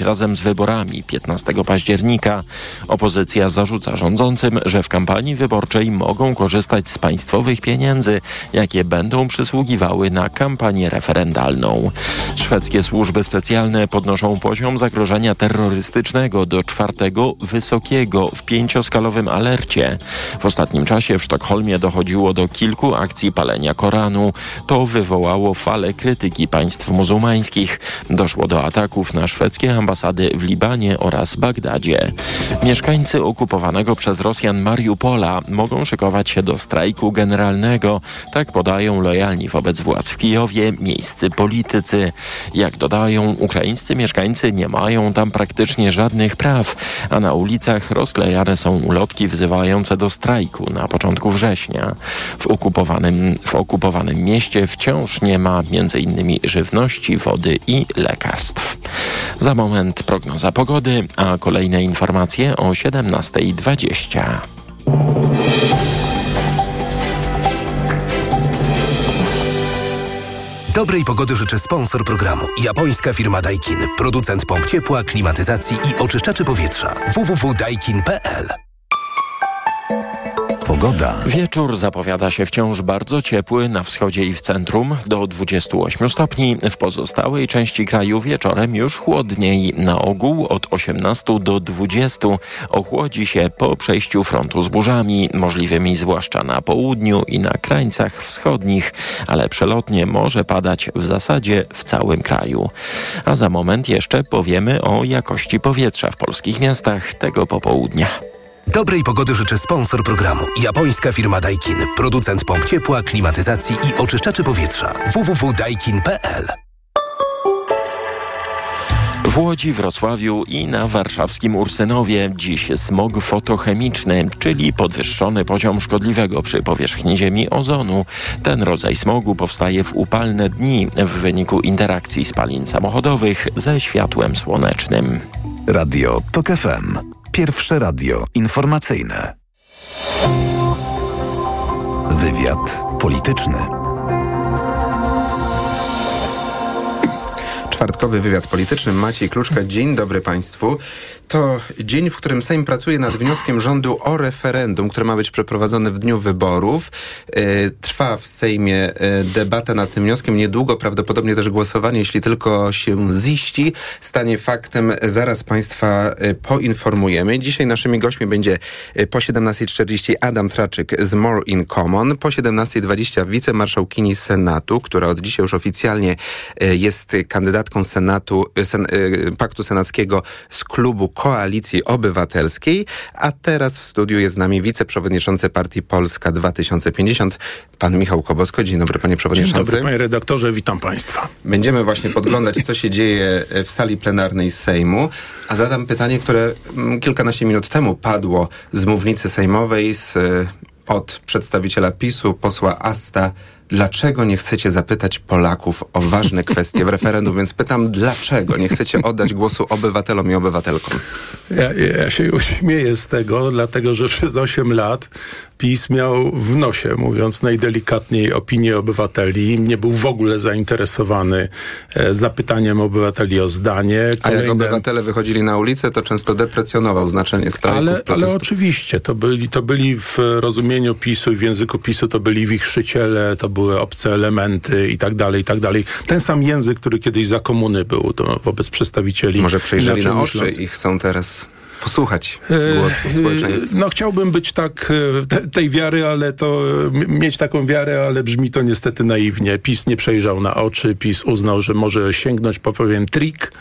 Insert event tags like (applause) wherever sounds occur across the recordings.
razem z wyborami 15 października. Opozycja zarzuca rządzącym, że w kampanii wyborczej mogą korzystać z państwowych pieniędzy, jakie będą przysługiwały na kampanię referendalną. Szwedzkie służby specjalne podnoszą poziom zagrożenia terrorystycznego do czwartego wysokiego w pięcioskalowym alercie. W ostatnim czasie w Sztokholmie dochodziło do kilku akcji palenia Koranu. To wywołało falę krytyki państw muzułmańskich. Doszło do ataków na szwedzkie ambasady w Libanie oraz Bagdadzie. Mieszkańcy okupowanego przez Rosjan Mariupola mogą szykować się do strajku generalnego. Tak podają lojalni wobec władz w Kijowie miejscy politycy. Jak dodają, ukraińscy mieszkańcy nie mają tam praktycznie żadnych praw, a na ulicach rozklejane są ulotki wzywające do strajku na początku września. W okupowanym, w okupowanym mieście wciąż nie ma m.in. żywności, wody i lekarstw. Za moment prognoza pogody, a kolejne informacje o 17.20. Dobrej pogody życzę sponsor programu. Japońska firma Daikin. Producent pomp ciepła, klimatyzacji i oczyszczaczy powietrza. www.daikin.pl Pogoda. Wieczór zapowiada się wciąż bardzo ciepły na wschodzie i w centrum do 28 stopni. W pozostałej części kraju wieczorem już chłodniej. Na ogół od 18 do 20. Ochłodzi się po przejściu frontu z burzami, możliwymi zwłaszcza na południu i na krańcach wschodnich, ale przelotnie może padać w zasadzie w całym kraju. A za moment jeszcze powiemy o jakości powietrza w polskich miastach tego popołudnia. Dobrej pogody życzę sponsor programu. Japońska firma Daikin. Producent pomp ciepła, klimatyzacji i oczyszczaczy powietrza. www.daikin.pl w Łodzi, Wrocławiu i na warszawskim Ursynowie dziś smog fotochemiczny, czyli podwyższony poziom szkodliwego przy powierzchni Ziemi ozonu. Ten rodzaj smogu powstaje w upalne dni w wyniku interakcji spalin samochodowych ze światłem słonecznym. Radio TOK FM. Pierwsze radio informacyjne. Wywiad polityczny. Czwartkowy wywiad polityczny. Maciej Kluczka, dzień dobry Państwu. To dzień, w którym Sejm pracuje nad wnioskiem rządu o referendum, które ma być przeprowadzone w dniu wyborów. E, trwa w Sejmie e, debata nad tym wnioskiem. Niedługo prawdopodobnie też głosowanie, jeśli tylko się ziści, stanie faktem. Zaraz Państwa e, poinformujemy. Dzisiaj naszymi gośćmi będzie po 17.40 Adam Traczyk z More in Common, po 17.20 wicemarszałkini Senatu, która od dzisiaj już oficjalnie jest kandydatką Senatu, sen, Paktu Senackiego z klubu Koalicji Obywatelskiej, a teraz w studiu jest z nami wiceprzewodniczący Partii Polska 2050, pan Michał Kobosko. Dzień dobry, panie przewodniczący. Dzień dobry, panie redaktorze, witam państwa. Będziemy właśnie podglądać, co się dzieje w sali plenarnej Sejmu, a zadam pytanie, które mm, kilkanaście minut temu padło z mównicy sejmowej z, od przedstawiciela PiSu, posła Asta dlaczego nie chcecie zapytać Polaków o ważne kwestie w referendum? Więc pytam, dlaczego nie chcecie oddać głosu obywatelom i obywatelkom? Ja, ja się uśmieję z tego, dlatego że przez 8 lat PiS miał w nosie, mówiąc najdelikatniej, opinię obywateli. Nie był w ogóle zainteresowany e, zapytaniem obywateli o zdanie. Kolejne... A jak obywatele wychodzili na ulicę, to często deprecjonował znaczenie strajków, ale, ale oczywiście, to byli, to byli w rozumieniu PiSu i w języku PiSu to byli wichrzyciele, to były obce elementy i tak dalej, i tak dalej. Ten sam język, który kiedyś za komuny był to wobec przedstawicieli. Może przejrzeli na oczy i chcą teraz posłuchać głosu społeczeństwa. No chciałbym być tak e, te, tej wiary, ale to mieć taką wiarę, ale brzmi to niestety naiwnie. PiS nie przejrzał na oczy, PiS uznał, że może sięgnąć po pewien trik,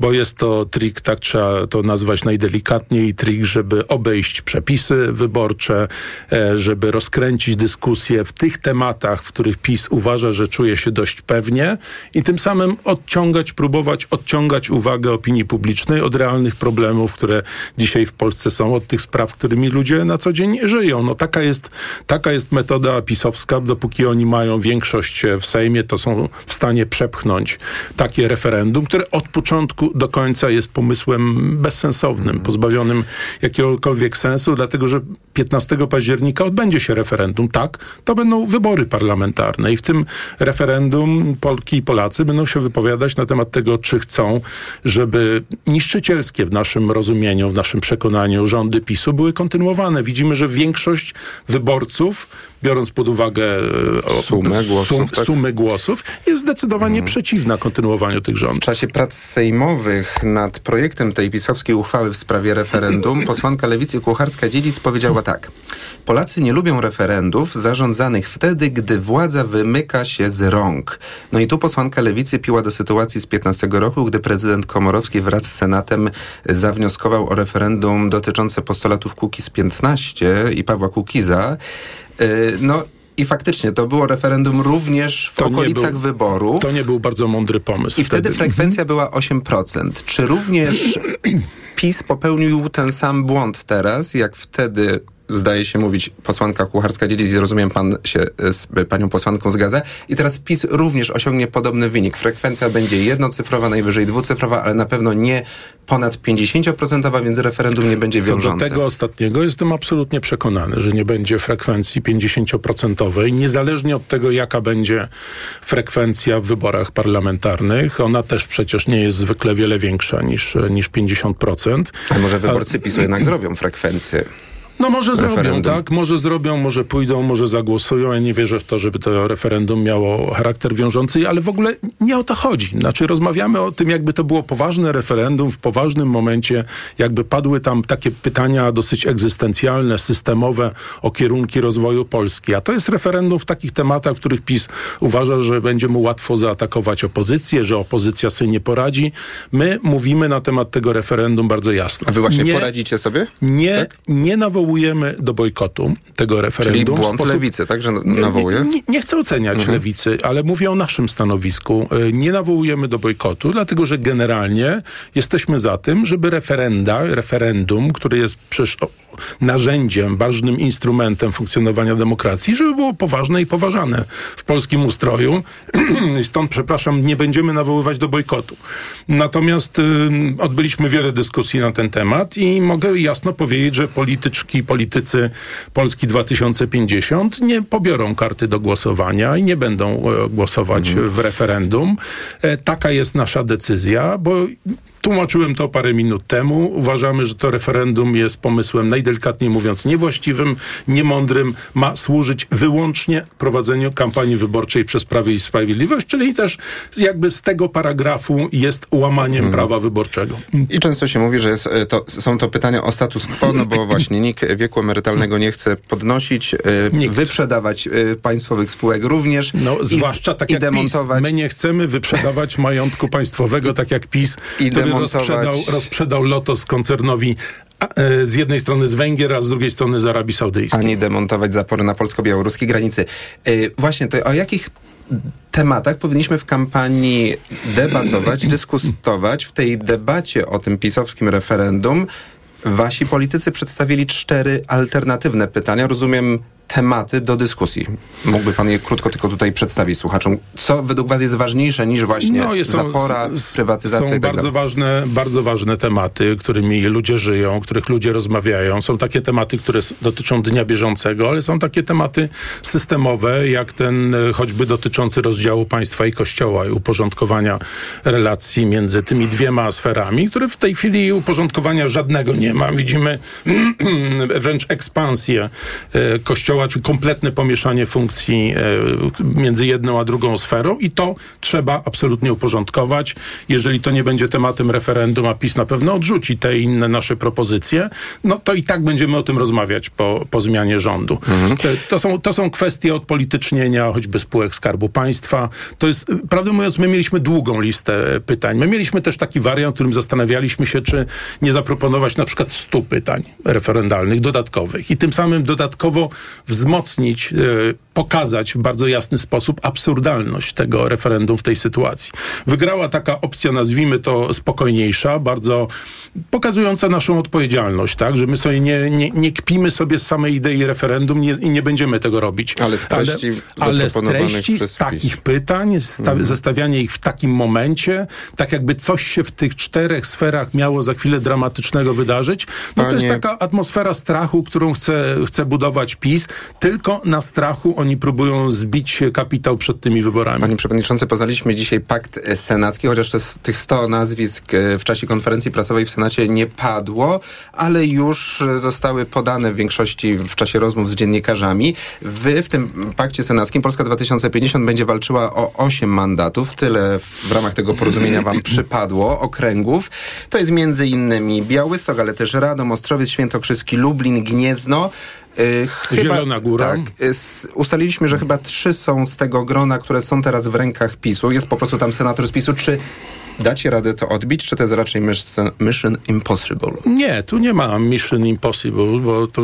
bo jest to trik, tak trzeba to nazwać najdelikatniej, trik, żeby obejść przepisy wyborcze, e, żeby rozkręcić dyskusję w tych tematach, w których PiS uważa, że czuje się dość pewnie i tym samym odciągać, próbować odciągać uwagę opinii publicznej od realnych problemów, które dzisiaj w Polsce są, od tych spraw, którymi ludzie na co dzień żyją. No taka jest, taka jest metoda pisowska. Dopóki oni mają większość w Sejmie, to są w stanie przepchnąć takie referendum, które od początku do końca jest pomysłem bezsensownym, pozbawionym jakiegokolwiek sensu, dlatego że 15 października odbędzie się referendum. Tak, to będą wybory parlamentarne i w tym referendum Polki i Polacy będą się wypowiadać na temat tego, czy chcą, żeby niszczycielskie w naszym rozumieniu, w naszym przekonaniu rządy PiSu były kontynuowane. Widzimy, że większość wyborców, biorąc pod uwagę e, sumę głosów, sum, tak? sumę głosów jest zdecydowanie hmm. przeciwna kontynuowaniu tych rządów. W czasie prac sejmowych nad projektem tej pisowskiej uchwały w sprawie referendum (clears throat) posłanka Lewicy Kucharska-Dziedzic powiedziała tak. Polacy nie lubią referendów zarządzanych wtedy, gdy władza wymyka się z rąk. No i tu posłanka Lewicy piła do sytuacji z 15 roku, gdy prezydent Komorowski wraz z Senatem zawnioskował o referendum dotyczące postulatów Kukiz 15 i Pawła Kukiza. Y, no i faktycznie to było referendum również w to okolicach był, wyborów. To nie był bardzo mądry pomysł. I wtedy, wtedy frekwencja była 8%. Czy również (clears throat) PiS popełnił ten sam błąd teraz, jak wtedy zdaje się mówić posłanka Kucharska-Dziedzic i rozumiem, pan się z panią posłanką zgadza. I teraz PiS również osiągnie podobny wynik. Frekwencja będzie jednocyfrowa, najwyżej dwucyfrowa, ale na pewno nie ponad 50%, więc referendum nie będzie wiążące. Co do tego ostatniego jestem absolutnie przekonany, że nie będzie frekwencji 50%, niezależnie od tego, jaka będzie frekwencja w wyborach parlamentarnych. Ona też przecież nie jest zwykle wiele większa niż, niż 50%. A może wyborcy PiSu jednak zrobią frekwencję? No może referendum. zrobią, tak? Może zrobią, może pójdą, może zagłosują. Ja nie wierzę w to, żeby to referendum miało charakter wiążący, ale w ogóle nie o to chodzi. Znaczy rozmawiamy o tym, jakby to było poważne referendum w poważnym momencie, jakby padły tam takie pytania dosyć egzystencjalne, systemowe o kierunki rozwoju Polski. A to jest referendum w takich tematach, w których PiS uważa, że będzie mu łatwo zaatakować opozycję, że opozycja sobie nie poradzi. My mówimy na temat tego referendum bardzo jasno. A wy właśnie nie, poradzicie sobie? Nie, tak? nie nawołujemy nawołujemy do bojkotu tego referendum. Czyli błąd sposób... lewicy, tak, że nawołuje? Nie, nie, nie chcę oceniać mhm. lewicy, ale mówię o naszym stanowisku. E, nie nawołujemy do bojkotu, dlatego że generalnie jesteśmy za tym, żeby referenda, referendum, które jest przecież narzędziem, ważnym instrumentem funkcjonowania demokracji, żeby było poważne i poważane w polskim ustroju. (clears throat) Stąd, przepraszam, nie będziemy nawoływać do bojkotu. Natomiast y, odbyliśmy wiele dyskusji na ten temat i mogę jasno powiedzieć, że polityczki, politycy Polski 2050 nie pobiorą karty do głosowania i nie będą e, głosować mhm. w referendum. E, taka jest nasza decyzja, bo Tłumaczyłem to parę minut temu. Uważamy, że to referendum jest pomysłem najdelikatniej mówiąc niewłaściwym, niemądrym. Ma służyć wyłącznie prowadzeniu kampanii wyborczej przez Prawie i Sprawiedliwość, czyli też jakby z tego paragrafu jest łamaniem hmm. prawa wyborczego. I często się mówi, że jest, e, to, są to pytania o status quo, no bo właśnie nikt wieku emerytalnego nie chce podnosić, e, nikt. wyprzedawać e, państwowych spółek również. No, zwłaszcza tak jak demontować. PiS. My nie chcemy wyprzedawać majątku państwowego, tak jak PiS, I rozprzedał, rozprzedał Lotos koncernowi e, z jednej strony z Węgier, a z drugiej strony z Arabii Saudyjskiej. Ani demontować zapory na polsko-białoruskiej granicy. Yy, właśnie, to o jakich tematach powinniśmy w kampanii debatować, (clears throat) dyskutować. W tej debacie o tym pisowskim referendum wasi politycy przedstawili cztery alternatywne pytania. Rozumiem, tematy do dyskusji. Mógłby pan je krótko tylko tutaj przedstawić słuchaczom. Co według was jest ważniejsze niż właśnie no, jest, zapora, są, prywatyzacja są tak bardzo ważne, bardzo ważne tematy, którymi ludzie żyją, których ludzie rozmawiają. Są takie tematy, które dotyczą dnia bieżącego, ale są takie tematy systemowe, jak ten e, choćby dotyczący rozdziału państwa i kościoła i uporządkowania relacji między tymi dwiema sferami, które w tej chwili uporządkowania żadnego nie ma. Widzimy (clears throat) wręcz ekspansję e, kościoła kościoła, czy kompletne pomieszanie funkcji e, między jedną a drugą sferą i to trzeba absolutnie uporządkować. Jeżeli to nie będzie tematem referendum, a PiS na pewno odrzuci te inne nasze propozycje, no to i tak będziemy o tym rozmawiać po, po zmianie rządu. Mhm. To, są, to są kwestie odpolitycznienia choćby spółek Skarbu Państwa. To jest, prawdę mówiąc, my mieliśmy długą listę pytań. My mieliśmy też taki wariant, w którym zastanawialiśmy się, czy nie zaproponować na przykład stu pytań referendalnych dodatkowych i tym samym dodatkowo wzmocnić, e, pokazać w bardzo jasny sposób absurdalność tego referendum w tej sytuacji. Wygrała taka opcja, nazwijmy to spokojniejsza, bardzo pokazująca naszą odpowiedzialność, tak, że my sobie nie, nie, nie kpimy sobie z samej idei referendum nie, i nie będziemy tego robić. Ale z treści ale, ale treści, z takich pytań, sta- zestawianie ich w takim momencie, tak jakby coś się w tych czterech sferach miało za chwilę dramatycznego wydarzyć, no to jest Panie- taka atmosfera strachu, którą chce, chce budować PiS. Tylko na strachu oni próbują zbić kapitał przed tymi wyborami. Panie Przewodniczący, poznaliśmy dzisiaj pakt senacki, chociaż tych 100 nazwisk e, w czasie konferencji prasowej w Senacie nie padło, ale już e, zostały podane w większości w czasie rozmów z dziennikarzami. Wy w tym pakcie senackim Polska 2050 będzie walczyła o 8 mandatów. Tyle w, w ramach tego porozumienia wam (clears throat) przypadło, okręgów. To jest między innymi Białystok, ale też Radom, Ostrowiec, Świętokrzyski, Lublin, Gniezno. E, Chyba, Zielona Góra. Tak, s- ustaliliśmy, że chyba trzy są z tego grona, które są teraz w rękach PiSu. Jest po prostu tam senator z PiSu. Czy dacie radę to odbić, czy to jest raczej mission, impossible? Nie, tu nie ma Mission Impossible, bo to,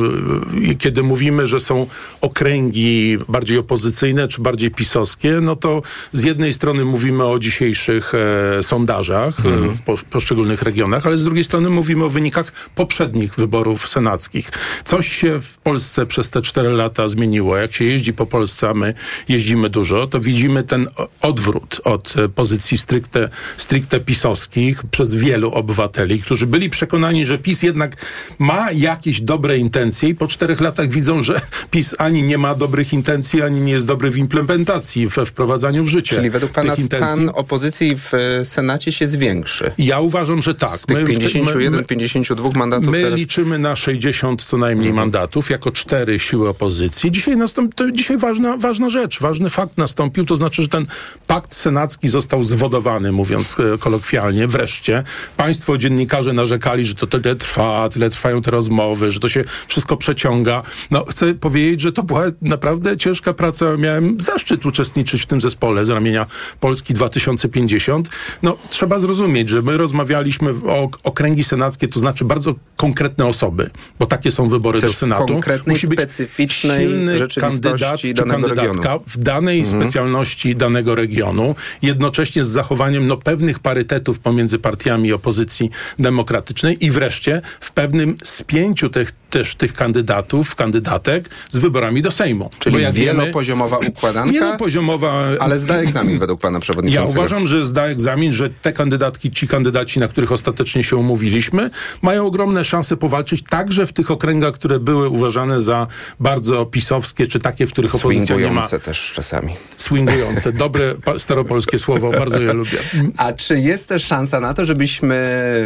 y, kiedy mówimy, że są okręgi bardziej opozycyjne czy bardziej pisowskie, no to z jednej strony mówimy o dzisiejszych e, sondażach e, w po, poszczególnych regionach, ale z drugiej strony mówimy o wynikach poprzednich wyborów senackich. Coś się w Polsce przez te cztery lata zmieniło. Jak się jeździ po Polsce, a my jeździmy dużo, to widzimy ten odwrót od e, pozycji stricte, stricte pisowskich przez wielu obywateli, którzy byli przekonani, że PiS jednak ma jakieś dobre intencje i po czterech latach widzą, że PiS ani nie ma dobrych intencji, ani nie jest dobry w implementacji, we wprowadzaniu w życie Czyli według pana tych intencji. stan opozycji w e, Senacie się zwiększy. Ja uważam, że tak. Z tych My- 51, my- my- 52 mandatów My teraz... liczymy na 60 co najmniej mandatów, jako cztery siły opozycji. Dzisiaj, nastąp, to dzisiaj ważna, ważna rzecz, ważny fakt nastąpił, to znaczy, że ten pakt senacki został zwodowany, mówiąc e, kolokwialnie, wreszcie. Państwo dziennikarze narzekali, że to tyle trwa, tyle trwają te rozmowy, że to się wszystko przeciąga. No, chcę powiedzieć, że to była naprawdę ciężka praca. Miałem zaszczyt uczestniczyć w tym zespole z ramienia Polski 2050. No, trzeba zrozumieć, że my rozmawialiśmy o okręgi senackie, to znaczy bardzo konkretne osoby, bo takie są wybory Też do Senatu. konkretnej, specyficznej silny kandydat czy kandydatka regionu. w danej specjalności danego regionu, jednocześnie z zachowaniem no, pewnych parytetów pomiędzy partiami opozycji demokratycznej i wreszcie w pewnym spięciu tych, też tych kandydatów, kandydatek z wyborami do Sejmu. Czyli Bo jak wiemy, wielopoziomowa układanka, wielopoziomowa ale zda egzamin według pana ja przewodniczącego. uważam, że zda egzamin, że te kandydatki, ci kandydaci, na których ostatecznie się umówiliśmy, mają ogromne szanse powalczyć także w tych okręgach, które były uważane za bardzo pisowskie, czy takie, w których opozycja nie ma Swingujące też czasami. swingujące. Dobre staropolskie słowo, bardzo je lubię. A czy jest też szansa na to, żebyśmy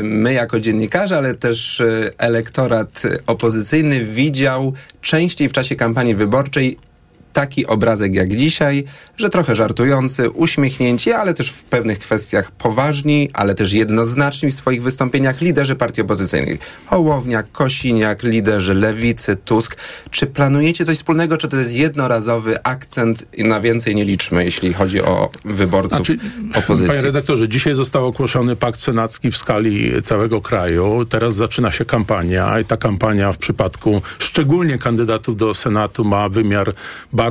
my jako dziennikarze, ale też e, elektorat opozycyjny widział częściej w czasie kampanii wyborczej taki obrazek jak dzisiaj, że trochę żartujący, uśmiechnięci, ale też w pewnych kwestiach poważni, ale też jednoznaczni w swoich wystąpieniach liderzy partii opozycyjnych. Hołowniak, Kosiniak, liderzy Lewicy, Tusk. Czy planujecie coś wspólnego, czy to jest jednorazowy akcent i na więcej nie liczmy, jeśli chodzi o wyborców Znaczy, opozycji? Panie redaktorze, dzisiaj został ogłoszony pakt senacki w skali całego kraju. Teraz zaczyna się kampania i ta kampania w przypadku szczególnie kandydatów do Senatu ma wymiar bardzo,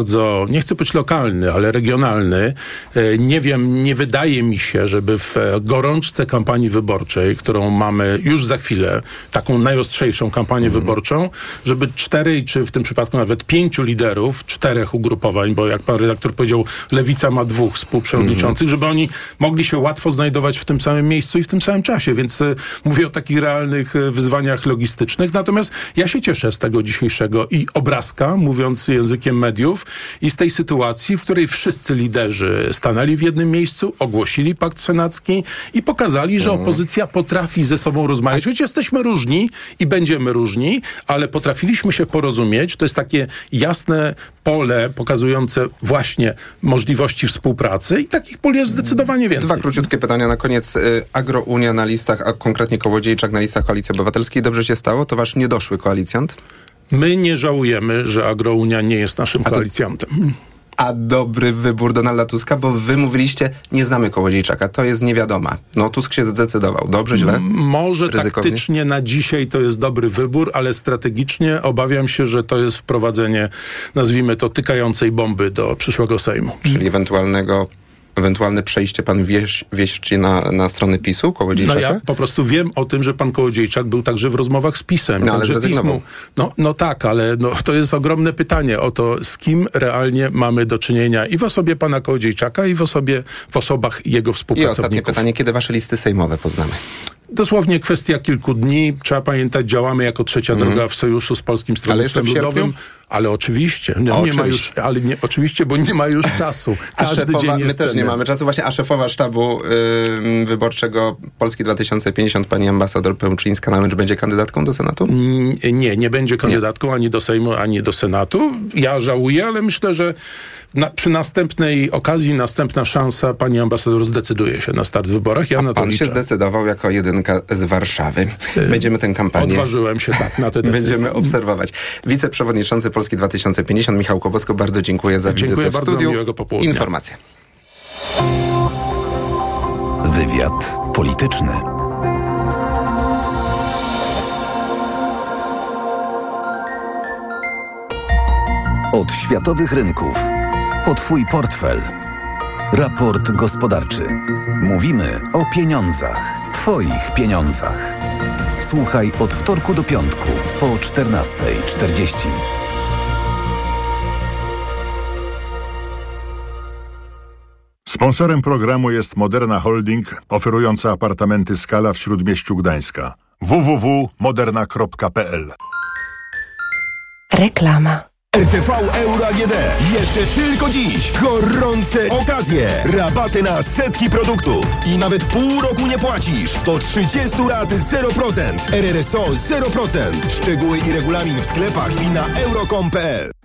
nie chcę być lokalny, ale regionalny. E, Nie wiem, nie wydaje mi się, żeby w gorączce kampanii wyborczej, którą mamy już za chwilę, taką najostrzejszą kampanię wyborczą, żeby cztery, czy w tym przypadku nawet pięciu liderów, czterech ugrupowań, bo jak pan redaktor powiedział, Lewica ma dwóch współprzewodniczących, żeby oni mogli się łatwo znajdować w tym samym miejscu i w tym samym czasie, więc e, mówię o takich realnych e, wyzwaniach logistycznych. Natomiast ja się cieszę z tego dzisiejszego i obrazka, mówiąc językiem mediów, i z tej sytuacji, w której wszyscy liderzy stanęli w jednym miejscu, ogłosili pakt senacki i pokazali, że opozycja potrafi ze sobą rozmawiać. Choć jesteśmy różni i będziemy różni, ale potrafiliśmy się porozumieć. To jest takie jasne pole pokazujące właśnie możliwości współpracy i takich pól jest zdecydowanie więcej. Dwa króciutkie pytania na koniec. Y, Agrounia na listach, a konkretnie Kołodziejczak na listach Koalicji Obywatelskiej. Dobrze się stało? To wasz niedoszły koalicjant? My nie żałujemy, że Agrounia nie jest naszym to- koalicjantem. a dobry wybór Donalda Tuska, bo wy mówiliście, nie znamy Kołodziejczaka, to jest niewiadoma. No Tusk się zdecydował. Dobrze, źle? Może Ryzykownie? taktycznie na dzisiaj to jest dobry wybór, ale strategicznie obawiam się, że to jest wprowadzenie, nazwijmy to, tykającej bomby do przyszłego Sejmu. Czyli ewentualnego, ewentualne przejście pan wieś, wieści na, na stronę PiSu, No Kołodziejczaka? ja po prostu wiem o tym, że pan Kołodziejczak był także w rozmowach z PiSem. No, ale zrezygnował. no, no tak, ale no, to jest ogromne pytanie o to, z kim realnie mamy do czynienia i w osobie pana Kołodziejczaka, i w, osobie, w osobach jego I ostatnie współpracowników. pytanie, kiedy wasze listy sejmowe poznamy? Dosłownie kwestia kilku dni. Trzeba pamiętać, działamy jako trzecia droga w sojuszu z Polskim Stronnictwem? Ludowym. Ale oczywiście. No, nie ma już, ale nie, oczywiście, bo nie ma już czasu. (laughs) Każdy szefowa, dzień my jest też nie cenny. mamy czasu. Właśnie, a szefowa sztabu wyborczego Polski 2050, pani ambasador Pełczyńska, na mecz będzie kandydatką do Senatu? Mm, Nie, nie będzie kandydatką ani do Sejmu, ani do Senatu. Ja żałuję, ale myślę, że na, przy następnej okazji, następna szansa, pani ambasador zdecyduje się na start w wyborach. Ja na to Pan się liczę. zdecydował jako jedynka z Warszawy. Będziemy tę kampanię... Odważyłem się tak na te (laughs) decyzje. Będziemy obserwować. Wiceprzewodniczący Polski 2050 Michał Kobosko, bardzo dziękuję za Dziękuję wizytę w bardzo, studiu. miłego popołudnia. Informacje. Wywiad polityczny. Od światowych rynków. O Twój portfel. Raport gospodarczy. Mówimy o pieniądzach. Twoich pieniądzach. Słuchaj od wtorku do piątku po 14.40. Sponsorem programu jest Moderna Holding, oferująca apartamenty Skala w Śródmieściu Gdańska. www.moderna.pl Reklama. RTV Euro AGD. Jeszcze tylko dziś. Gorące okazje. Rabaty na setki produktów. I nawet pół roku nie płacisz. Do 30 lat 0%. RRSO 0%. Szczegóły i regulamin w sklepach i na euro.com.pl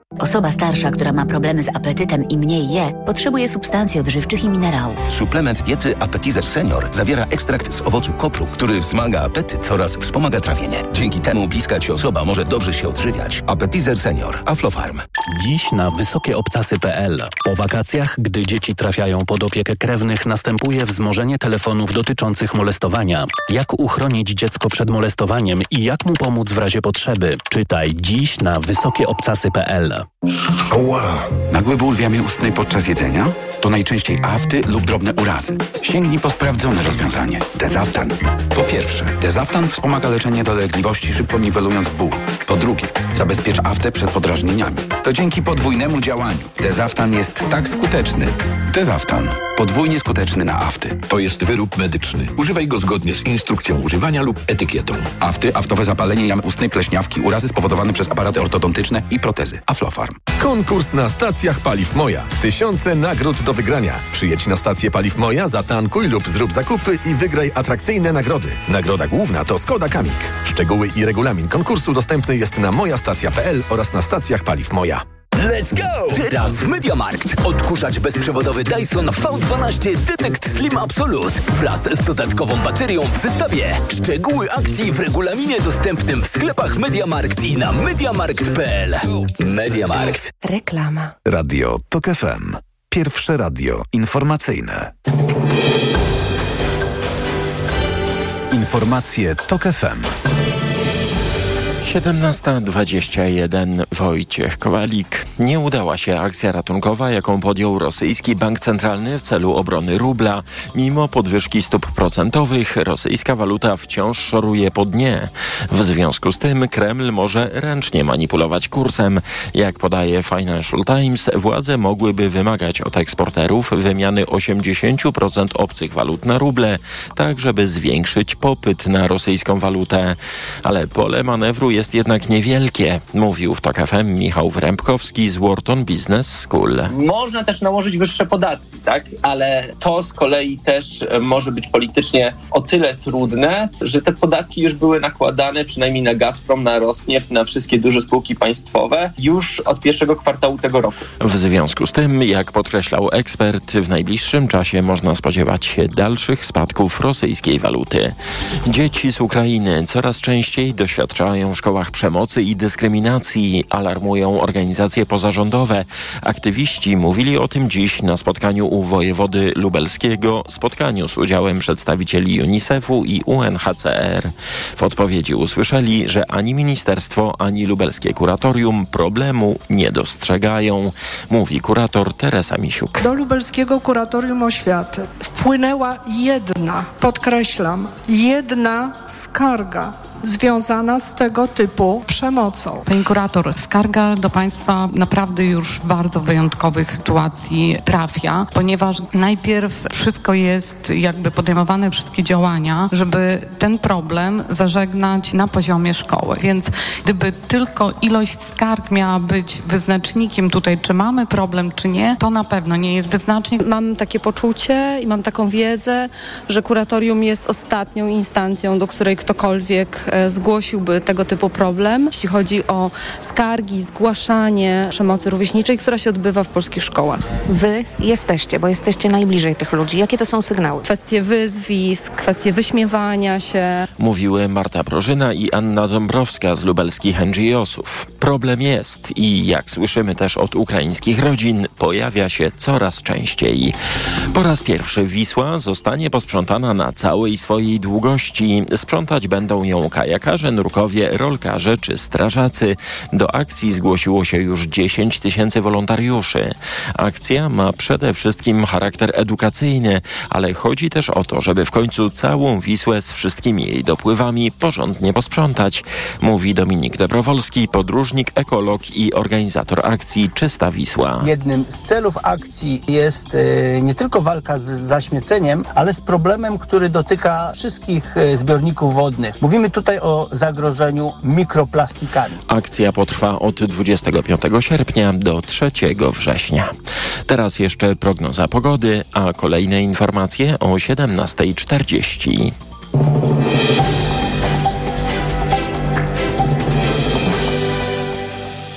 Osoba starsza, która ma problemy z apetytem i mniej je, potrzebuje substancji odżywczych i minerałów. Suplement diety Appetizer Senior zawiera ekstrakt z owocu kopru, który wzmaga apetyt oraz wspomaga trawienie. Dzięki temu bliska ci osoba może dobrze się odżywiać. Appetizer Senior. Aflofarm. Dziś na wysokieobcasy.pl. Po wakacjach, gdy dzieci trafiają pod opiekę krewnych, następuje wzmożenie telefonów dotyczących molestowania. Jak uchronić dziecko przed molestowaniem i jak mu pomóc w razie potrzeby? Czytaj dziś na wysokieobcasy.pl. Ła! Nagły ból w jamie ustnej podczas jedzenia? To najczęściej afty lub drobne urazy. Sięgnij po sprawdzone rozwiązanie. Dezaftan. Po pierwsze, Dezaftan wspomaga leczenie dolegliwości, szybko niwelując ból. Po drugie, zabezpiecz aftę przed podrażnieniami. To dzięki podwójnemu działaniu. Dezaftan jest tak skuteczny. Dezaftan. Podwójnie skuteczny na afty. To jest wyrób medyczny. Używaj go zgodnie z instrukcją używania lub etykietą. Afty, aftowe zapalenie jamy ustnej, pleśniawki, urazy spowodowane przez aparaty ortodontyczne i protezy. Konkurs na stacjach Paliw Moja. Tysiące nagród do wygrania. Przyjedź na stację Paliw Moja, zatankuj lub zrób zakupy i wygraj atrakcyjne nagrody. Nagroda główna to Skoda Kamik. Szczegóły i regulamin konkursu dostępny jest na mojastacja.pl oraz na stacjach Paliw Moja. Let's go! Teraz w Mediamarkt. Odkurzacz bezprzewodowy Dyson V12 Detect Slim Absolute wraz z dodatkową baterią w zestawie. Szczegóły akcji w regulaminie dostępnym w sklepach Mediamarkt i na mediamarkt.pl. Mediamarkt. Reklama. Radio TOK FM. Pierwsze radio informacyjne. Informacje TOK FM. 17.21 Wojciech Kowalik. Nie udała się akcja ratunkowa, jaką podjął rosyjski bank centralny w celu obrony rubla. Mimo podwyżki stóp procentowych, rosyjska waluta wciąż szoruje po dnie. W związku z tym Kreml może ręcznie manipulować kursem. Jak podaje Financial Times, władze mogłyby wymagać od eksporterów wymiany 80% obcych walut na ruble, tak żeby zwiększyć popyt na rosyjską walutę. Ale pole manewru jest jednak niewielkie, mówił w TOK FM Michał Wrębkowski z Wharton Business School. Można też nałożyć wyższe podatki, tak? ale to z kolei też e, może być politycznie o tyle trudne, że te podatki już były nakładane przynajmniej na Gazprom, na Rosneft, na wszystkie duże spółki państwowe już od pierwszego kwartału tego roku. W związku z tym, jak podkreślał ekspert, w najbliższym czasie można spodziewać się dalszych spadków rosyjskiej waluty. Dzieci z Ukrainy coraz częściej doświadczają w szkołach przemocy i dyskryminacji, alarmują organizacje pozarządowe. Aktywiści mówili o tym dziś na spotkaniu u wojewody lubelskiego, spotkaniu z udziałem przedstawicieli UNICEF-u i UNHCR. W odpowiedzi usłyszeli, że ani ministerstwo, ani lubelskie kuratorium problemu nie dostrzegają, mówi kurator Teresa Misiuk. Do lubelskiego kuratorium oświaty wpłynęła jedna, podkreślam, jedna skarga związana z tego typu przemocą. Pani kurator, skarga do Państwa naprawdę już w bardzo wyjątkowej sytuacji trafia, ponieważ najpierw wszystko jest jakby podejmowane wszystkie działania, żeby ten problem zażegnać na poziomie szkoły. Więc gdyby tylko ilość skarg miała być wyznacznikiem tutaj, czy mamy problem, czy nie, to na pewno nie jest wyznacznik. Mam takie poczucie i mam taką wiedzę, że kuratorium jest ostatnią instancją, do której ktokolwiek zgłosiłby tego typu problem, jeśli chodzi o skargi, zgłaszanie przemocy rówieśniczej, która się odbywa w polskich szkołach. Wy jesteście, bo jesteście najbliżej tych ludzi. Jakie to są sygnały? Kwestie wyzwisk, kwestie wyśmiewania się. Mówiły Marta Prożyna i Anna Dąbrowska z lubelskich NGO-sów. Problem jest i jak słyszymy też od ukraińskich rodzin, pojawia się coraz częściej. Po raz pierwszy Wisła zostanie posprzątana na całej swojej długości. Sprzątać będą ją kajakarze, nurkowie, rolkarze czy strażacy. Do akcji zgłosiło się już 10 tysięcy wolontariuszy. Akcja ma przede wszystkim charakter edukacyjny, ale chodzi też o to, żeby w końcu całą Wisłę z wszystkimi jej dopływami porządnie posprzątać, mówi Dominik Dobrowolski, podróżnik, ekolog i organizator akcji Czysta Wisła. Jednym z celów akcji jest e, nie tylko walka z zaśmieceniem, ale z problemem, który dotyka wszystkich e, zbiorników wodnych. Mówimy tutaj tutaj o zagrożeniu mikroplastikami. Akcja potrwa od 25 sierpnia do 3 września. Teraz jeszcze prognoza pogody, a kolejne informacje o 17.40.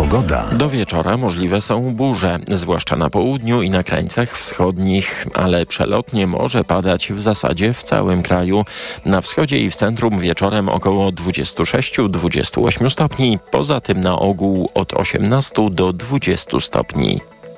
Pogoda. Do wieczora możliwe są burze, zwłaszcza na południu i na krańcach wschodnich, ale przelotnie może padać w zasadzie w całym kraju. Na wschodzie i w centrum wieczorem około 26-28 stopni, poza tym na ogół od 18 do 20 stopni.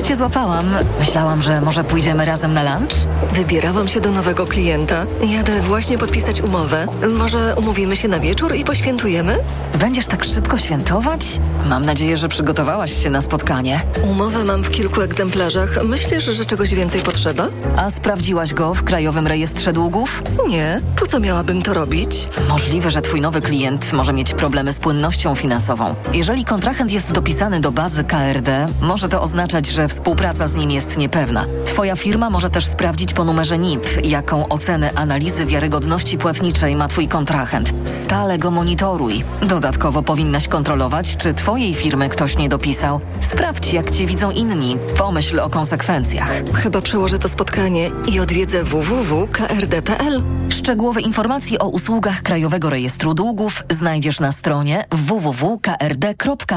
Akurat cię złapałam. Myślałam, że może pójdziemy razem na lunch? Wybierałam się do nowego klienta. Jadę właśnie podpisać umowę. Może umówimy się na wieczór i poświętujemy? Będziesz tak szybko świętować? Mam nadzieję, że przygotowałaś się na spotkanie. Umowę mam w kilku egzemplarzach. Myślisz, że czegoś więcej potrzeba? A sprawdziłaś go w Krajowym Rejestrze Długów? Nie. Po co miałabym to robić? Możliwe, że twój nowy klient może mieć problemy z płynnością finansową. Jeżeli kontrahent jest dopisany do bazy KRD, może to oznaczać, że współpraca z nim jest niepewna. Twoja firma może też sprawdzić po numerze NIP, jaką ocenę analizy wiarygodności płatniczej ma Twój kontrahent. Stale go monitoruj. Dodatkowo powinnaś kontrolować, czy Twojej firmy ktoś nie dopisał. Sprawdź, jak Cię widzą inni. Pomyśl o konsekwencjach. Chyba przełożę to spotkanie i odwiedzę www.krd.pl. Szczegółowe informacje o usługach Krajowego Rejestru Długów znajdziesz na stronie www.krd.pl.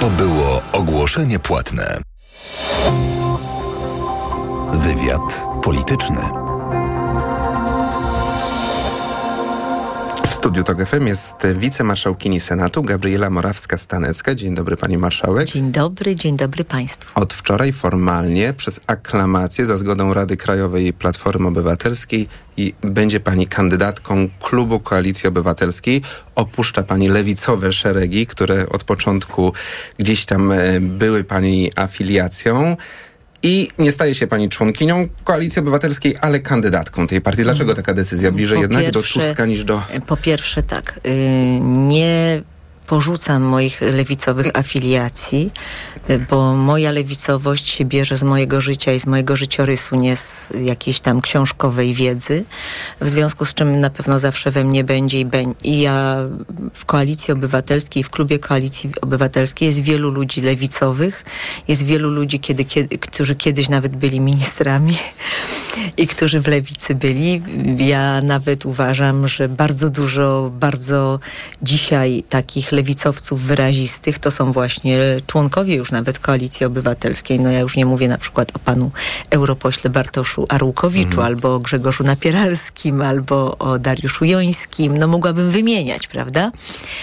To było ogłoszenie płatne. Wywiad polityczny. Studiu TOG FM jest wicemarszałkini Senatu Gabriela Morawska-Stanecka. Dzień dobry pani marszałek. Dzień dobry, dzień dobry państwu. Od wczoraj formalnie przez aklamację za zgodą Rady Krajowej Platformy Obywatelskiej i będzie pani kandydatką klubu Koalicji Obywatelskiej. Opuszcza pani lewicowe szeregi, które od początku gdzieś tam e, były pani afiliacją. I nie staje się pani członkinią Koalicji Obywatelskiej, ale kandydatką tej partii. Dlaczego taka decyzja? Bliżej Po jednak pierwsze- do Tuska niż do... Po pierwsze tak, y, nie porzucam moich lewicowych afiliacji, bo moja lewicowość się bierze z mojego życia i z mojego życiorysu, nie z jakiejś tam książkowej wiedzy, w związku z czym na pewno zawsze we mnie będzie i, beń- i ja w Koalicji Obywatelskiej, w klubie Koalicji Obywatelskiej jest wielu ludzi lewicowych, jest wielu ludzi, kiedy, kiedy, którzy kiedyś nawet byli ministrami i którzy w lewicy byli. Ja nawet uważam, że bardzo dużo, bardzo dzisiaj takich lewicowców wyrazistych to są właśnie członkowie już nawet Koalicji Obywatelskiej. No ja już nie mówię na przykład o panu europośle Bartoszu Arłukowiczu, albo o Grzegorzu Napieralskim, albo o Dariuszu Jońskim. No mogłabym wymieniać, prawda?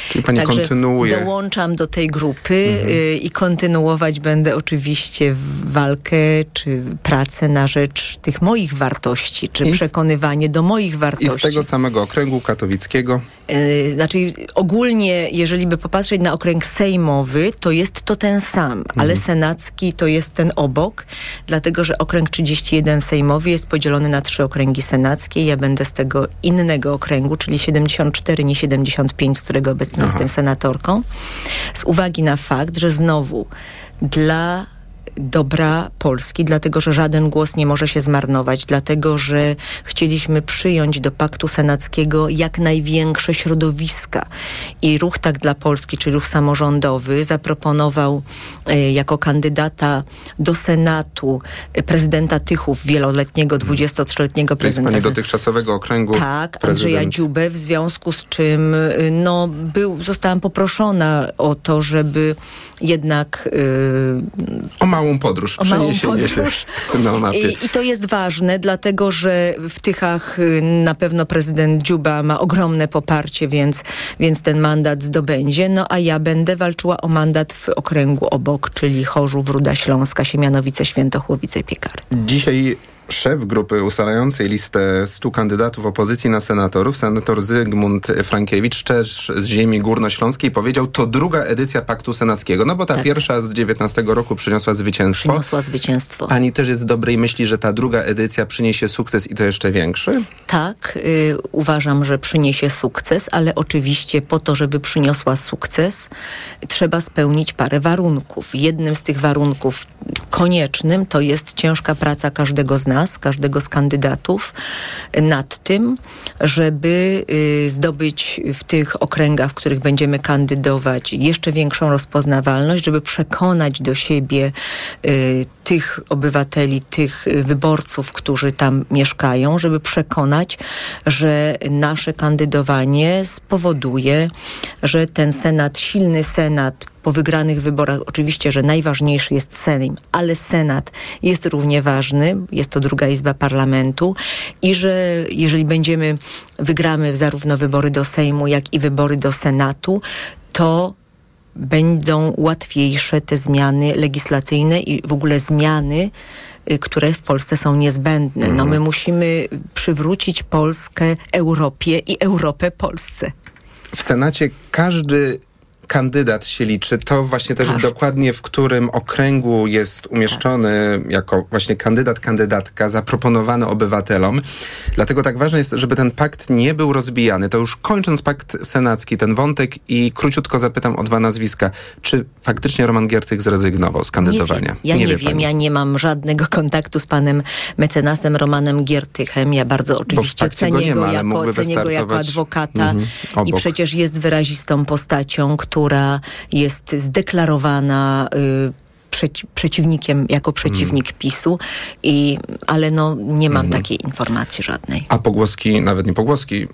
Czyli pani Także kontynuuje. dołączam do tej grupy y, i kontynuować będę oczywiście walkę czy pracę na rzecz tych moich wartości, czy I przekonywanie do moich I wartości. z tego samego okręgu katowickiego Y, Znaczy ogólnie, jeżeli by popatrzeć na okręg sejmowy, to jest to ten sam, ale senacki to jest ten obok, dlatego że okręg 31 sejmowy jest podzielony na trzy okręgi senackie. Ja będę z tego innego okręgu, czyli 74, nie 75, z którego obecnie Aha. jestem senatorką, z uwagi na fakt, że znowu dla dobra Polski, dlatego że żaden głos nie może się zmarnować, dlatego że chcieliśmy przyjąć do paktu senackiego jak największe środowiska. I ruch Tak dla Polski, czy ruch samorządowy, zaproponował e, jako kandydata do Senatu e, prezydenta Tychów, wieloletniego, 23-letniego to jest prezydenta. pani dotychczasowego okręgu Tak, Andrzeja prezydent. Dziubę, w związku z czym y, no, był, zostałam poproszona o to, żeby jednak y, O małą podróż, O małą przeniesienie podróż. się (laughs) na mapie. i, I to jest ważne, dlatego że w Tychach y, na pewno prezydent Dziuba ma ogromne poparcie, więc, więc ten mandat zdobędzie. No a ja będę walczyła o mandat w okręgu obok, czyli Chorzów, Ruda Śląska, Siemianowice, Świętochłowice Piekary. Dzisiaj szef grupy ustalającej listę 100 kandydatów opozycji na senatorów, senator Zygmunt Frankiewicz, też z ziemi górnośląskiej, powiedział, to druga edycja Paktu Senackiego. No bo ta Tak. pierwsza z 19 roku przyniosła zwycięstwo. Przyniosła zwycięstwo. Pani też jest dobrej myśli, że ta druga edycja przyniesie sukces i to jeszcze większy? Tak, y, uważam, że przyniesie sukces, ale oczywiście po to, żeby przyniosła sukces, trzeba spełnić parę warunków. Jednym z tych warunków koniecznym to jest ciężka praca każdego z nas, każdego z kandydatów nad tym, żeby y, zdobyć w tych okręgach, w których będziemy kandydować, jeszcze większą rozpoznawalność, żeby przekonać do siebie y, tych obywateli, tych wyborców, którzy tam mieszkają, żeby przekonać, że nasze kandydowanie spowoduje, że ten Senat, silny Senat, po wygranych wyborach, oczywiście, że najważniejszy jest Sejm, ale Senat jest równie ważny, jest to druga izba parlamentu i że jeżeli będziemy, wygramy zarówno wybory do Sejmu, jak i wybory do Senatu, to będą łatwiejsze te zmiany legislacyjne i w ogóle zmiany, y, które w Polsce są niezbędne. No my musimy przywrócić Polskę Europie i Europę Polsce. W Senacie każdy kandydat się liczy, to właśnie też Każdy. dokładnie w którym okręgu jest umieszczony jako właśnie kandydat, kandydatka zaproponowany obywatelom. Dlatego tak ważne jest, żeby ten pakt nie był rozbijany. To już kończąc pakt senacki, ten wątek i króciutko zapytam o dwa nazwiska. Czy faktycznie Roman Giertych zrezygnował z kandydowania? Nie wiem. Ja nie, wie wiem, pani. ja nie mam żadnego kontaktu z panem mecenasem Romanem Giertychem. Ja bardzo oczywiście cenię nie go, ma, jako, cenię go jako adwokata mhm, i przecież jest wyrazistą postacią, która jest zdeklarowana y, przeci- przeciwnikiem, jako przeciwnik Mhm. PiSu, i, ale no nie mam takiej informacji żadnej. A pogłoski, nawet nie pogłoski,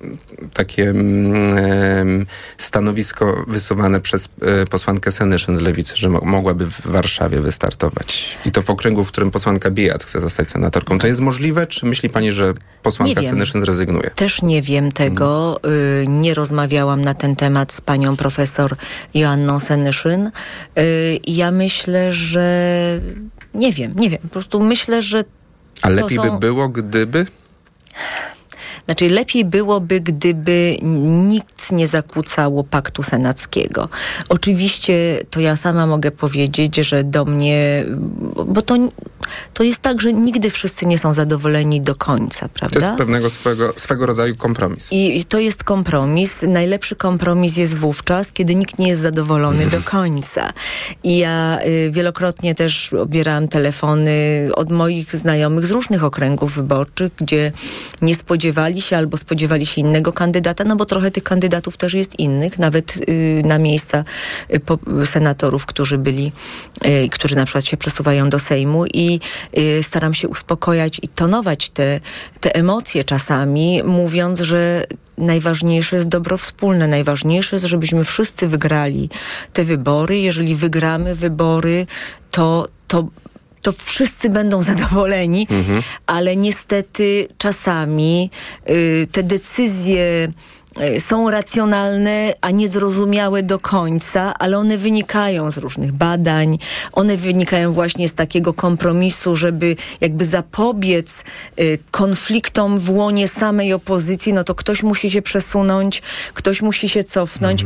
takie mm, stanowisko wysuwane przez e, posłankę Senyszyn z Lewicy, że mo- mogłaby w Warszawie wystartować. I to w okręgu, w którym posłanka Bijac chce zostać senatorką. To jest możliwe? Czy myśli pani, że posłanka. Senyszyn zrezygnuje? Też nie wiem tego. Y, nie rozmawiałam na ten temat z panią profesor Joanną Senyszyn. Y, ja myślę, że nie wiem, nie wiem. Po prostu myślę, że A lepiej są- by było, gdyby? Znaczy lepiej byłoby, gdyby nikt nie zakłócało paktu senackiego. Oczywiście to ja sama mogę powiedzieć, że do mnie, bo to, to jest tak, że nigdy wszyscy nie są zadowoleni do końca, To prawda? jest pewnego swego, swego rodzaju kompromis. I i to jest kompromis. Najlepszy kompromis jest wówczas, kiedy nikt nie jest zadowolony do końca. I ja y, wielokrotnie też odbierałam telefony od moich znajomych z różnych okręgów wyborczych, gdzie nie spodziewali się albo spodziewali się innego kandydata, no bo trochę tych kandydatów też jest innych, nawet y, na miejsca y, senatorów, którzy byli, y, którzy na przykład się przesuwają do Sejmu i staram się uspokojać i tonować te, te emocje czasami, mówiąc, że najważniejsze jest dobro wspólne. Najważniejsze jest, żebyśmy wszyscy wygrali te wybory. Jeżeli wygramy wybory, to, to to wszyscy będą zadowoleni, ale niestety czasami y, te decyzje y, są racjonalne, a niezrozumiałe do końca, ale one wynikają z różnych badań, one wynikają właśnie z takiego kompromisu, żeby jakby zapobiec y, konfliktom w łonie samej opozycji, no to ktoś musi się przesunąć, ktoś musi się cofnąć.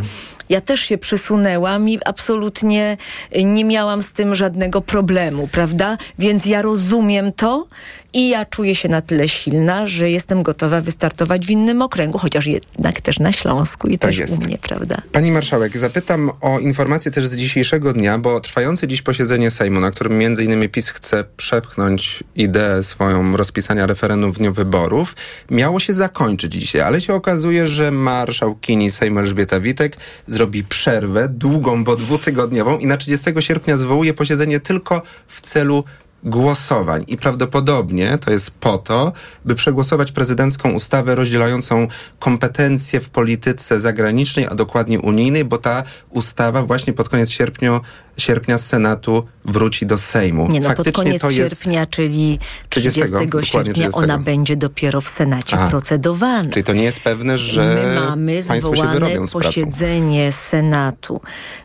Ja też się przesunęłam i absolutnie nie miałam z tym żadnego problemu, prawda? Więc ja rozumiem to i ja czuję się na tyle silna, że jestem gotowa wystartować w innym okręgu, chociaż jednak też na Śląsku i Tak też jest. u mnie, prawda? Pani marszałek, zapytam o informację też z dzisiejszego dnia, bo trwające dziś posiedzenie Sejmu, na którym między innymi PiS chce przepchnąć ideę swoją rozpisania referendum w dniu wyborów, miało się zakończyć dzisiaj, ale się okazuje, że marszałkini Sejmu Elżbieta Witek zrobi przerwę długą, bo dwutygodniową i na 30 sierpnia zwołuje posiedzenie tylko w celu głosowań. I prawdopodobnie to jest po to, by przegłosować prezydencką ustawę rozdzielającą kompetencje w polityce zagranicznej, a dokładnie unijnej, bo ta ustawa właśnie pod koniec sierpnia, sierpnia z Senatu wróci do Sejmu. Nie no, pod Faktycznie koniec to jest sierpnia, czyli 30, 30, dokładnie sierpnia, 30. ona będzie dopiero w Senacie A, procedowana. Czyli to nie jest pewne, że My mamy zwołane posiedzenie Senatu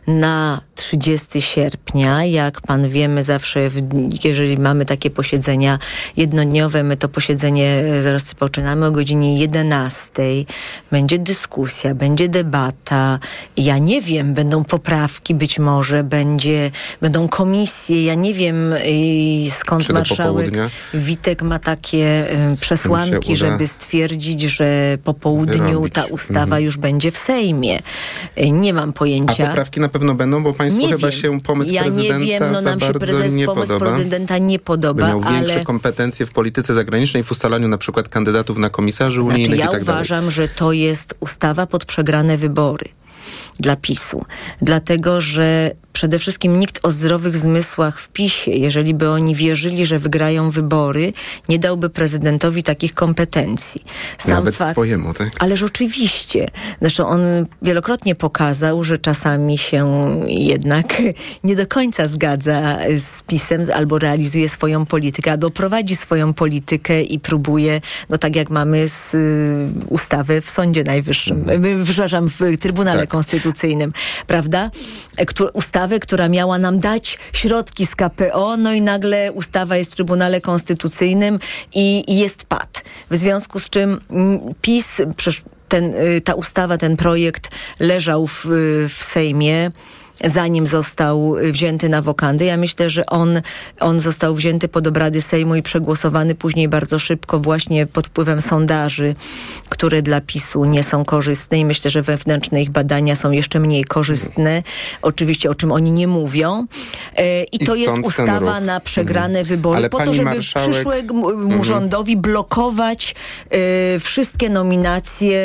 na 30 sierpnia. Jak pan wie, my zawsze, w, jeżeli mamy takie posiedzenia jednodniowe, my to posiedzenie e, zaraz rozpoczynamy o godzinie 11. Będzie dyskusja, będzie debata. Ja nie wiem, będą poprawki być może, będzie, będą komisje. Ja nie wiem, y, skąd Czy marszałek? Witek ma takie y, przesłanki, żeby stwierdzić, że po południu ta ustawa Mhm. już będzie w Sejmie. Y, Nie mam A pojęcia. poprawki na pewno będą, bo państwu nie chyba wiem. się pomysł ja prezydenta nie wiem, no nam się prezes, nie pomysł podoba. prezydenta nie podoba, miał większe ale kompetencje w polityce zagranicznej, w ustalaniu na przykład kandydatów na komisarzy znaczy, unijnych ja i tak dalej. uważam, że to jest ustawa pod przegrane wybory dla PiSu. Dlatego, że przede wszystkim nikt o zdrowych zmysłach w PiSie, jeżeli by oni wierzyli, że wygrają wybory, nie dałby prezydentowi takich kompetencji. Nawet swojemu, tak? Ależ oczywiście. Zresztą on wielokrotnie pokazał, że czasami się jednak (laughs) nie do końca zgadza z PiSem albo realizuje swoją politykę, albo prowadzi swoją politykę i próbuje, no tak jak mamy z y, ustawy w Sądzie Najwyższym, y, przepraszam, w Trybunale Tak. Konstytucyjnym, prawda? E, ustawę, która miała nam dać środki z KPO, no i nagle ustawa jest w Trybunale Konstytucyjnym i, i jest pad. W związku z czym mm, PiS, ten, y, ta ustawa, ten projekt leżał w, w Sejmie zanim został wzięty na wokandy. Ja myślę, że on, on został wzięty pod obrady Sejmu i przegłosowany później bardzo szybko właśnie pod wpływem sondaży, które dla PiSu nie są korzystne i myślę, że wewnętrzne ich badania są jeszcze mniej korzystne. Oczywiście o czym oni nie mówią. E, I, I to jest ustawa na przegrane Mhm. wybory Ale po to, żeby marszałek- przyszłemu mu Mhm. rządowi blokować e, wszystkie nominacje,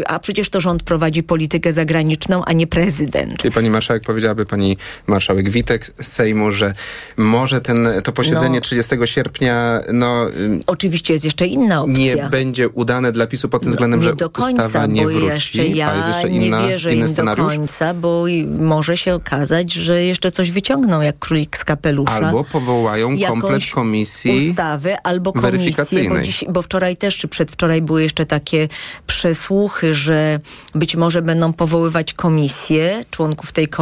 e, a przecież to rząd prowadzi politykę zagraniczną, a nie prezydent. Pani marszałek powiedziałaby pani marszałek Witek z Sejmu, że może ten, to posiedzenie No. 30 sierpnia no, ym, Oczywiście jest jeszcze inna opcja. nie będzie udane dla PiSu pod tym względem, nie że do końca, ustawa nie bo wróci. jeszcze ja jest jeszcze nie inna, wierzę inny im do scenariusz. końca, bo może się okazać, że jeszcze coś wyciągną jak królik z kapelusza. Albo powołają komplet komisji ustawę albo komisję, bo, dziś, bo wczoraj też, czy przedwczoraj były jeszcze takie przesłuchy, że być może będą powoływać komisję, członków tej komisji.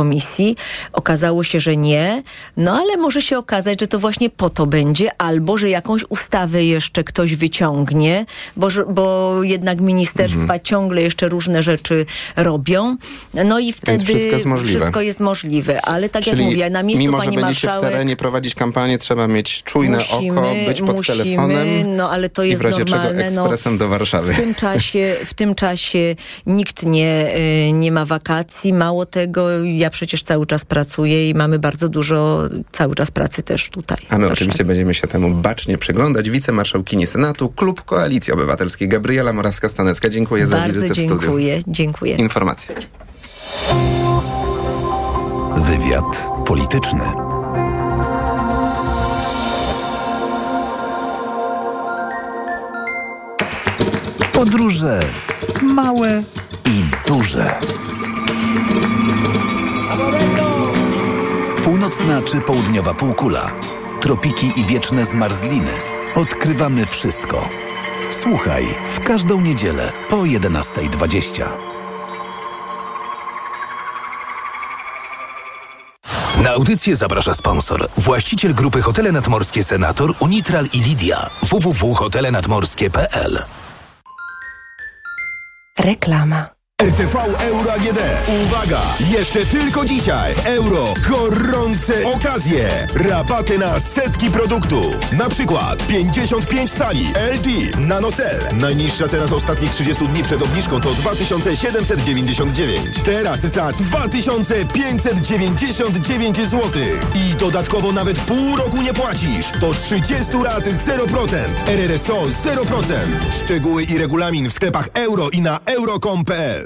Okazało się, że nie. No ale może się okazać, że to właśnie po to będzie, albo że jakąś ustawę jeszcze ktoś wyciągnie, bo, bo jednak ministerstwa Mhm. ciągle jeszcze różne rzeczy robią. No i wtedy wszystko jest możliwe. wszystko jest możliwe. Ale tak Czyli jak mówię, na miejscu mimo, pani że będziecie w marszałek... terenie prowadzić kampanię, trzeba mieć czujne musimy, oko, być pod musimy, telefonem no ale to i jest w razie normalne. czego no, ekspresem do Warszawy. W tym czasie, w tym czasie nikt nie, y, nie ma wakacji. Mało tego, ja przecież cały czas pracuję i mamy bardzo dużo cały czas pracy też tutaj. A my oczywiście będziemy się temu bacznie przyglądać. Wicemarszałkini Senatu, Klub Koalicji Obywatelskiej, Gabriela Morawska-Stanecka. Dziękuję za Bardzo wizytę w studiu. dziękuję, dziękuję. Informacje. Wywiad polityczny. Podróże małe i duże. Północna czy południowa półkula, tropiki i wieczne zmarzliny. Odkrywamy wszystko. Słuchaj w każdą niedzielę po 11.20. Na audycję zaprasza sponsor. Właściciel grupy Hotele Nadmorskie Senator, Unitral i Lidia. www.hotelenadmorskie.pl Reklama. RTV Euro AGD. Uwaga! Jeszcze tylko dzisiaj w euro gorące okazje. Rabaty na setki produktów. Na przykład 55 cali LG NanoCell. Najniższa cena z ostatnich 30 dni przed obniżką to 2799. Teraz za 2599 zł. I dodatkowo nawet pół roku nie płacisz. To 30 lat 0%. RRSO 0%. Szczegóły i regulamin w sklepach euro i na euro.com.pl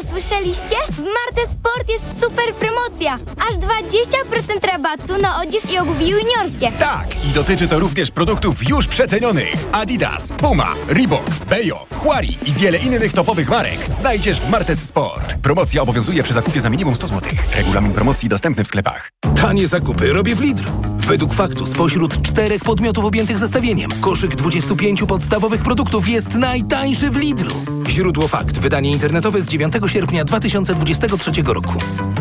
Mamo, tato, słyszeliście? W Marte Sport jest super promocja. Aż 20% rabatu na odzież i obuwie juniorskie. Tak, i dotyczy to również produktów już przecenionych. Adidas, Puma, Reebok, Bejo, Huari i wiele innych topowych marek znajdziesz w Martes Sport. Promocja obowiązuje przy zakupie za minimum 100 zł. Regulamin promocji dostępny w sklepach. Tanie zakupy robię w Lidl. Według faktu spośród czterech podmiotów objętych zestawieniem koszyk 25 podstawowych produktów jest najtańszy w Lidlu. Źródło fakt. Wydanie internetowe z 9 sierpnia 2023 roku.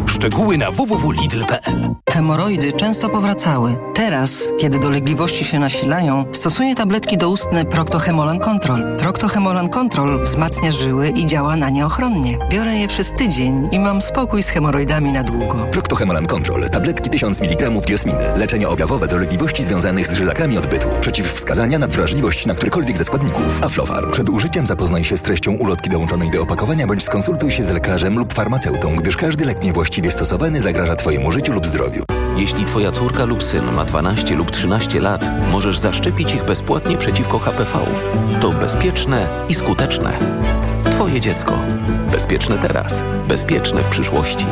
Szczegóły na www.lidl.pl Hemoroidy często powracały. Teraz, kiedy dolegliwości się nasilają, stosuję tabletki doustne Proctohemolan Control. Proctohemolan Control wzmacnia żyły i działa na nie ochronnie. Biorę je przez tydzień i mam spokój z hemoroidami na długo. Proctohemolan Control. Tabletki 1000 mg diosminy. Leczenie objawowe dolegliwości związanych z żylakami odbytu. Przeciwwskazania na wrażliwość na którykolwiek ze składników. Aflofarm. Przed użyciem zapoznaj się z treścią ulotki dołączonej do opakowania bądź skonsultuj się z lekarzem lub farmaceutą, gdyż każdy lek niewłaściwie stosowany zagraża Twojemu życiu lub zdrowiu. Jeśli Twoja córka lub syn ma 12 lub 13 lat, możesz zaszczepić ich bezpłatnie przeciwko HPV. To bezpieczne i skuteczne. Twoje dziecko. Bezpieczne teraz, bezpieczne w przyszłości.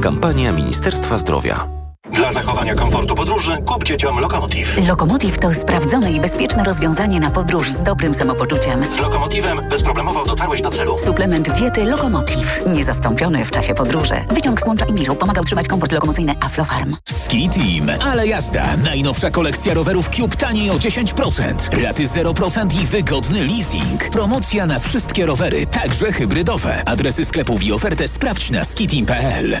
Kampania Ministerstwa Zdrowia. Dla zachowania komfortu podróży kup dzieciom Lokomotiv. Lokomotiv to sprawdzone i bezpieczne rozwiązanie na podróż z dobrym samopoczuciem. Z Lokomotivem bezproblemowo dotarłeś do celu. Suplement diety Lokomotiv. Niezastąpiony w czasie podróży. Wyciąg z łącza Imiru pomaga utrzymać komfort lokomocyjny Aflofarm. Ski Team, ale jazda. Najnowsza kolekcja rowerów Cube taniej o 10%. Raty 0% i wygodny leasing. Promocja na wszystkie rowery, także hybrydowe. Adresy sklepów i ofertę sprawdź na skiteam.pl.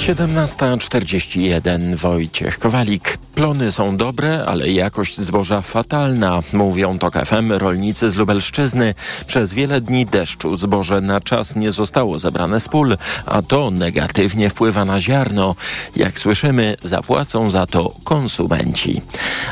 17.41 Wojciech Kowalik. Plony są dobre, ale jakość zboża fatalna, mówią TOK FM rolnicy z Lubelszczyzny. Przez wiele dni deszczu zboże na czas nie zostało zebrane z pól, a to negatywnie wpływa na ziarno. Jak słyszymy, zapłacą za to konsumenci.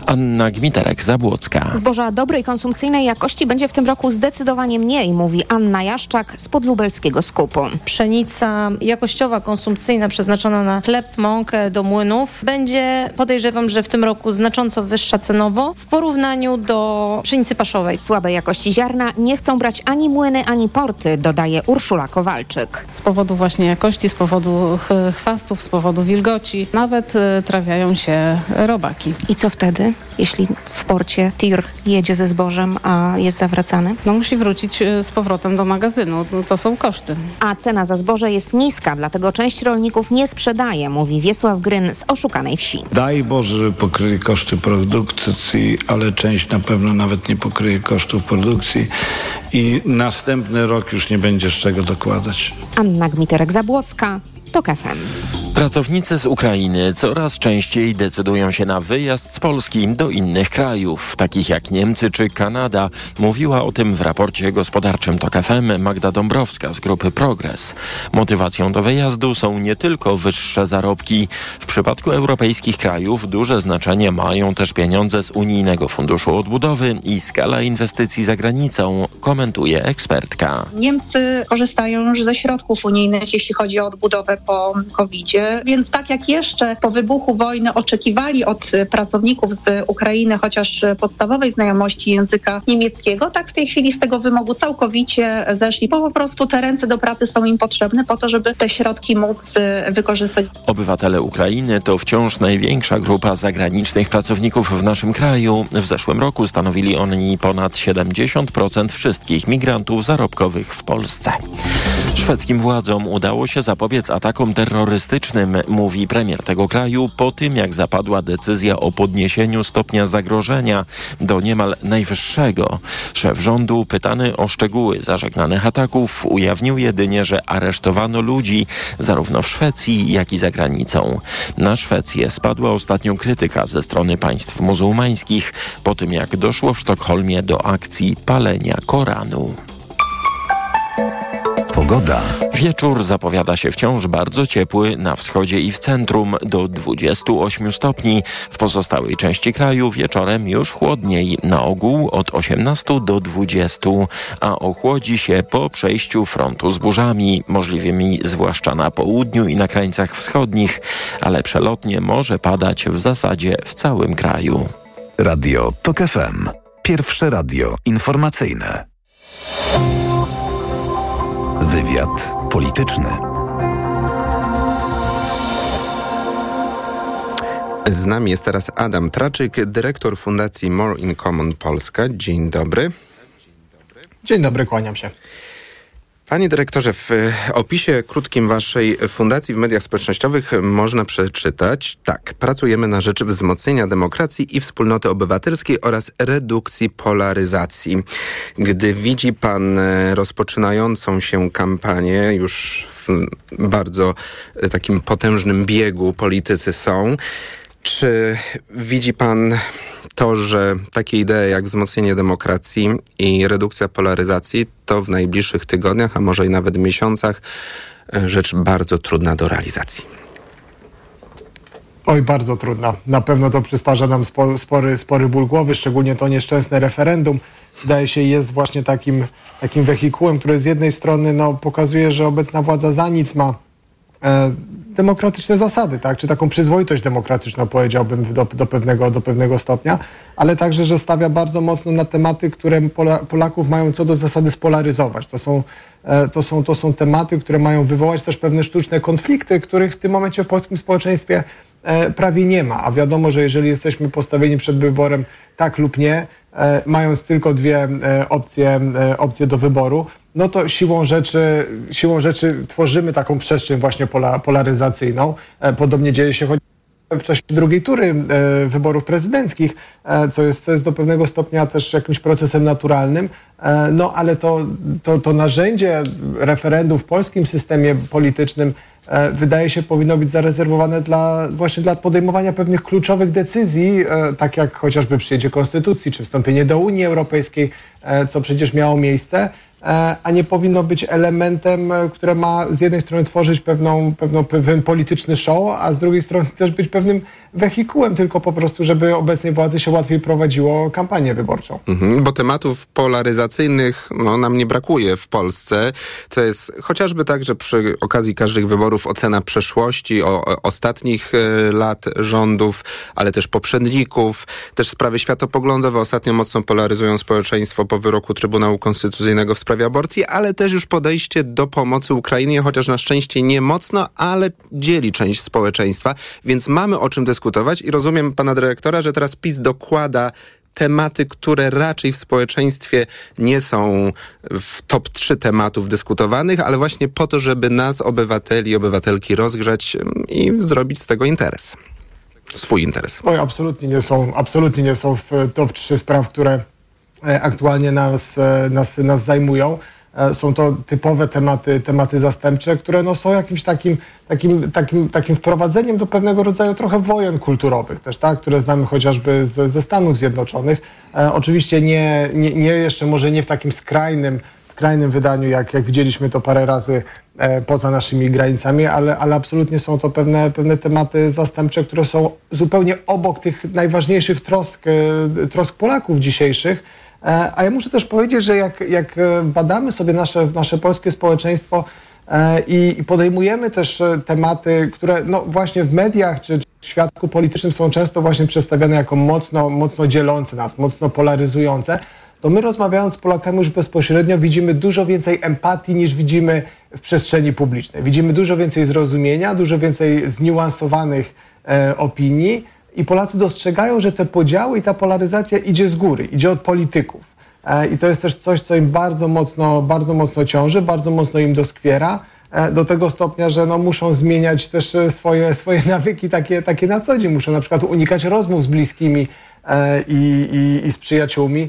Anna Gmiterek-Zabłocka. Zboża dobrej konsumpcyjnej jakości będzie w tym roku zdecydowanie mniej, mówi Anna Jaszczak z podlubelskiego skupu. Pszenica jakościowa, konsumpcyjna, przeznaczona na chleb, mąkę do młynów, będzie podejrzewam, że w tym roku znacząco wyższa cenowo w porównaniu do pszenicy paszowej. Słabej jakości ziarna nie chcą brać ani młyny, ani porty, dodaje Urszula Kowalczyk. Z powodu właśnie jakości, z powodu ch- chwastów, z powodu wilgoci, nawet y, trafiają się robaki. I co wtedy, jeśli w porcie tir jedzie ze zbożem, a jest zawracany? No musi wrócić y, z powrotem do magazynu. No, to są koszty. A cena za zboże jest niska, dlatego część rolników nie sprzedaje, mówi Wiesław Gryn z oszukanej wsi. Daj Boże, że pokryje koszty produkcji, ale część na pewno nawet nie pokryje kosztów produkcji i następny rok już nie będzie z czego dokładać. Anna Gmiterek-Zabłocka, TOK FM. Pracownicy z Ukrainy coraz częściej decydują się na wyjazd z Polski do innych krajów, takich jak Niemcy czy Kanada. Mówiła o tym w raporcie gospodarczym TOK FM Magda Dąbrowska z grupy Progress. Motywacją do wyjazdu są nie tylko wyższe zarobki. W przypadku europejskich krajów duże znaczenie mają też pieniądze z Unijnego Funduszu Odbudowy i skala inwestycji za granicą, komentuje ekspertka. Niemcy korzystają już ze środków unijnych, jeśli chodzi o odbudowę po COVID-zie, więc tak jak jeszcze po wybuchu wojny oczekiwali od pracowników z Ukrainy chociaż podstawowej znajomości języka niemieckiego, tak w tej chwili z tego wymogu całkowicie zeszli, bo po prostu te ręce do pracy są im potrzebne po to, żeby te środki móc wykorzystać. Obywatele Ukrainy to wciąż największa grupa zagranicznych pracowników w naszym kraju. W zeszłym roku stanowili oni ponad 70% wszystkich migrantów zarobkowych w Polsce. Szwedzkim władzom udało się zapobiec atakom terrorystycznym, mówi premier tego kraju, po tym jak zapadła decyzja o podniesieniu stopnia zagrożenia do niemal najwyższego. Szef rządu, pytany o szczegóły zażegnanych ataków, ujawnił jedynie, że aresztowano ludzi zarówno w Szwecji, jak i za granicą. Na Szwecję spadła ostatnio krytyka ze strony państw muzułmańskich po tym, jak doszło w Sztokholmie do akcji palenia Koranu. Pogoda. Wieczór zapowiada się wciąż bardzo ciepły na wschodzie i w centrum do 28 stopni. W pozostałej części kraju wieczorem już chłodniej, na ogół od 18 do 20, a ochłodzi się po przejściu frontu z burzami, możliwymi zwłaszcza na południu i na krańcach wschodnich, ale przelotnie może padać w zasadzie w całym kraju. Radio TOK FM. Pierwsze radio informacyjne. Wywiad polityczny. Z nami jest teraz Adam Traczyk, dyrektor Fundacji More in Common Polska. Dzień dobry. Dzień dobry, kłaniam się. Panie dyrektorze, w opisie krótkim waszej fundacji w mediach społecznościowych można przeczytać tak. Pracujemy na rzecz wzmocnienia demokracji i wspólnoty obywatelskiej oraz redukcji polaryzacji. Gdy widzi pan rozpoczynającą się kampanię, już w bardzo takim potężnym biegu politycy są, czy widzi pan to, że takie idee jak wzmocnienie demokracji i redukcja polaryzacji to w najbliższych tygodniach, a może i nawet miesiącach rzecz bardzo trudna do realizacji? Oj, bardzo trudna. Na pewno to przysparza nam spo, spory, spory ból głowy, szczególnie to nieszczęsne referendum. Wydaje się, jest właśnie takim, takim wehikułem, który z jednej strony no, pokazuje, że obecna władza za nic ma e, demokratyczne zasady, tak? czy taką przyzwoitość demokratyczną, powiedziałbym, do, do, pewnego, do pewnego stopnia, ale także, że stawia bardzo mocno na tematy, które Pola, Polaków mają co do zasady spolaryzować. To są, e, to, są, to są tematy, które mają wywołać też pewne sztuczne konflikty, których w tym momencie w polskim społeczeństwie e, prawie nie ma. A wiadomo, że jeżeli jesteśmy postawieni przed wyborem tak lub nie, e, mając tylko dwie opcje, opcje do wyboru, no to siłą rzeczy, siłą rzeczy tworzymy taką przestrzeń właśnie pola, polaryzacyjną. E, podobnie dzieje się choć w czasie drugiej tury e, wyborów prezydenckich, e, co jest, co jest do pewnego stopnia też jakimś procesem naturalnym, no ale to, to, to narzędzie referendum w polskim systemie politycznym wydaje się powinno być zarezerwowane dla, właśnie dla podejmowania pewnych kluczowych decyzji, tak jak chociażby przyjęcie konstytucji, czy wstąpienie do Unii Europejskiej, co przecież miało miejsce. E, a nie powinno być elementem, e, które ma z jednej strony tworzyć pewną, pewną, pewien polityczny show, a z drugiej strony też być pewnym wehikułem, tylko po prostu, żeby obecnej władzy się łatwiej prowadziło kampanię wyborczą. Mhm, bo tematów polaryzacyjnych no, nam nie brakuje w Polsce. To jest chociażby tak, że przy okazji każdych wyborów ocena przeszłości, o, o ostatnich y, lat rządów, ale też poprzedników, też sprawy światopoglądowe ostatnio mocno polaryzują społeczeństwo po wyroku Trybunału Konstytucyjnego w sprawie aborcji, ale też już podejście do pomocy Ukrainie, chociaż na szczęście nie mocno, ale dzieli część społeczeństwa, więc mamy o czym dyskutować i rozumiem pana dyrektora, że teraz PiS dokłada tematy, które raczej w społeczeństwie nie są w top 3 tematów dyskutowanych, ale właśnie po to, żeby nas, obywateli, obywatelki rozgrzać mm, i zrobić z tego interes. Swój interes. Oj, absolutnie nie są, absolutnie nie są w top 3 spraw, które aktualnie nas, e, nas, nas zajmują. E, są to typowe tematy, tematy zastępcze, które no są jakimś takim, takim, takim, takim wprowadzeniem do pewnego rodzaju trochę wojen kulturowych też, tak, które znamy chociażby z, ze Stanów Zjednoczonych. E, oczywiście nie, nie, nie jeszcze może nie w takim skrajnym, skrajnym wydaniu, jak, jak widzieliśmy to parę razy e, poza naszymi granicami, ale, ale absolutnie są to pewne, pewne tematy zastępcze, które są zupełnie obok tych najważniejszych trosk, e, trosk Polaków dzisiejszych, E, a ja muszę też powiedzieć, że jak, jak e, badamy sobie nasze, nasze polskie społeczeństwo e, i, podejmujemy też tematy, które no właśnie w mediach czy w świadku politycznym są często właśnie przedstawiane jako mocno, mocno dzielące nas, mocno polaryzujące, to my rozmawiając z Polakami już bezpośrednio widzimy dużo więcej empatii niż widzimy w przestrzeni publicznej. Widzimy dużo więcej zrozumienia, dużo więcej zniuansowanych e, opinii i Polacy dostrzegają, że te podziały i ta polaryzacja idzie z góry, idzie od polityków. E, I to jest też coś, co im bardzo mocno, bardzo mocno ciąży, bardzo mocno im doskwiera e, do tego stopnia, że no muszą zmieniać też e, swoje, (laughs) swoje nawyki takie, takie na co dzień. Muszą na przykład unikać rozmów z bliskimi i, i, i z przyjaciółmi,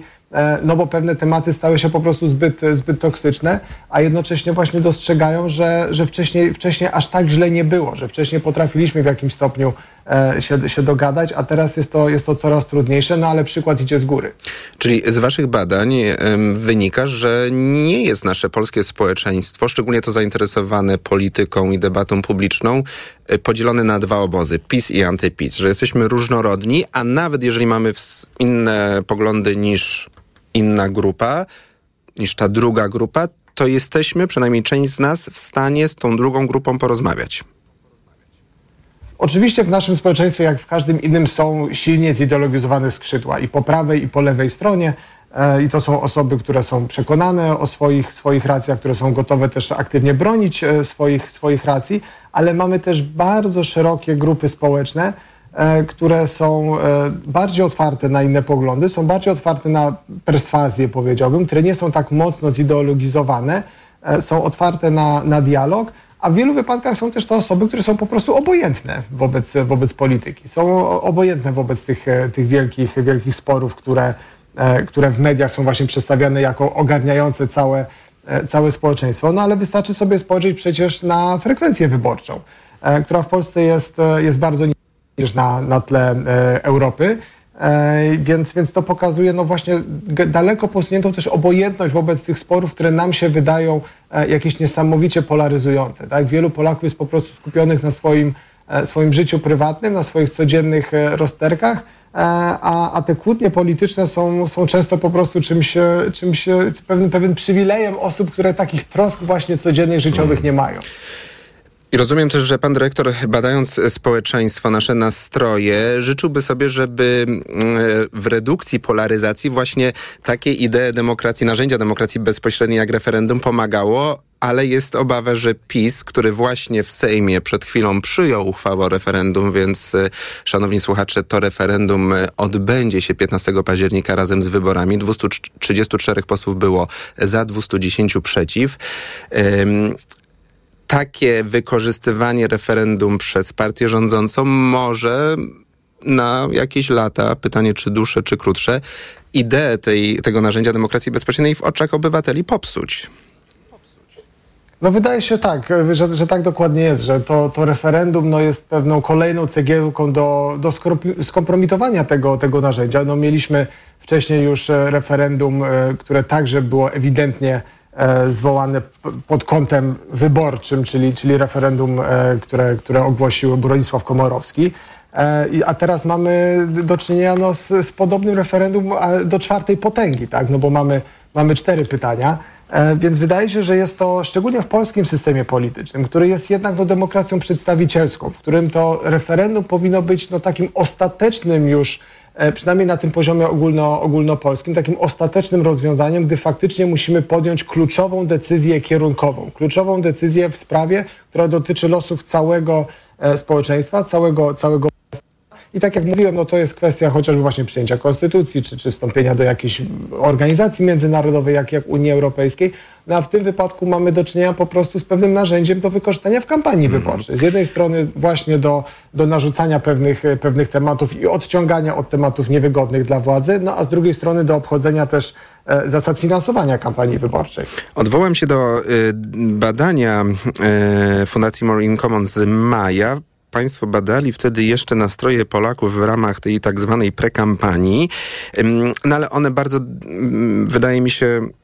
no bo pewne tematy stały się po prostu zbyt, zbyt toksyczne, a jednocześnie właśnie dostrzegają, że, że wcześniej, wcześniej aż tak źle nie było, że wcześniej potrafiliśmy w jakimś stopniu się, się dogadać, a teraz jest to, jest to coraz trudniejsze, no ale przykład idzie z góry. Czyli z waszych badań wynika, że nie jest nasze polskie społeczeństwo, szczególnie to zainteresowane polityką i debatą publiczną, e, podzielone na dwa obozy, PiS i antyPiS, że jesteśmy różnorodni, a nawet jeżeli mamy inne poglądy niż inna grupa, niż ta druga grupa, to jesteśmy, przynajmniej część z nas, w stanie z tą drugą grupą porozmawiać. Oczywiście w naszym społeczeństwie, jak w każdym innym, są silnie zideologizowane skrzydła i po prawej, i po lewej stronie. E, I to są osoby, które są przekonane o swoich, swoich racjach, które są gotowe też aktywnie bronić e, swoich, swoich racji, ale mamy też bardzo szerokie grupy społeczne, e, które są bardziej otwarte na inne poglądy, są bardziej otwarte na perswazję, powiedziałbym, które nie są tak mocno zideologizowane, są otwarte na, na dialog, a w wielu wypadkach są też to osoby, które są po prostu obojętne wobec, wobec polityki. Są obojętne wobec tych, e, tych wielkich, wielkich sporów, które, e, które w mediach są właśnie przedstawiane jako ogarniające całe, e, całe społeczeństwo. No ale wystarczy sobie spojrzeć przecież na frekwencję wyborczą, która w Polsce jest, jest bardzo niż na, na tle Europy. Więc, więc to pokazuje no właśnie daleko posuniętą też obojętność wobec tych sporów, które nam się wydają E, jakieś niesamowicie polaryzujące. Tak? Wielu Polaków jest po prostu skupionych na swoim, e, swoim życiu prywatnym, na swoich codziennych e, rozterkach, a, a te kłótnie polityczne są, są często po prostu czymś, czymś pewnym, pewnym przywilejem osób, które takich trosk właśnie codziennych, życiowych nie mają. I rozumiem też, że pan dyrektor, badając społeczeństwo, nasze nastroje, życzyłby sobie, żeby mm, w redukcji polaryzacji właśnie takie idee demokracji, narzędzia demokracji bezpośredniej jak referendum pomagało, ale jest obawa, że PiS, który właśnie w Sejmie przed chwilą przyjął uchwałę o referendum, więc y, szanowni słuchacze, to referendum y, odbędzie się 15 października razem z wyborami. 234 posłów było za, 210 przeciw. Takie wykorzystywanie referendum przez partię rządzącą może na jakieś lata, pytanie czy dłuższe, czy krótsze, ideę tej, tego narzędzia demokracji bezpośredniej w oczach obywateli popsuć. No wydaje się tak, że, że tak dokładnie jest, że to, to referendum no, jest pewną kolejną cegiełką do, do skompromitowania tego, tego narzędzia. No, mieliśmy wcześniej już e, referendum, e, które także było ewidentnie zwołane pod kątem wyborczym, czyli, czyli referendum, które, które ogłosił Bronisław Komorowski. A teraz mamy do czynienia no, z, z podobnym referendum do czwartej potęgi, tak? no bo mamy, mamy cztery pytania. E, więc wydaje się, że jest to szczególnie w polskim systemie politycznym, który jest jednak no, demokracją przedstawicielską, w którym to referendum powinno być no, takim ostatecznym już, e, przynajmniej na tym poziomie ogólno, ogólnopolskim, takim ostatecznym rozwiązaniem, gdy faktycznie musimy podjąć kluczową decyzję kierunkową, kluczową decyzję w sprawie, która dotyczy losów całego e, społeczeństwa, całego, całego i tak jak mówiłem, no to jest kwestia chociażby właśnie przyjęcia konstytucji, czy, czy wstąpienia do jakiejś organizacji międzynarodowej, jak, jak Unii Europejskiej. No a w tym wypadku mamy do czynienia po prostu z pewnym narzędziem do wykorzystania w kampanii mhm. wyborczej. Z jednej strony właśnie do, do narzucania pewnych, pewnych tematów i odciągania od tematów niewygodnych dla władzy, no a z drugiej strony do obchodzenia też e, zasad finansowania kampanii wyborczej. Odwołam się do y, badania y, Fundacji More in Common z maja. Państwo badali wtedy jeszcze nastroje Polaków w ramach tej tak zwanej prekampanii, no ale one bardzo, wydaje mi się, Mm,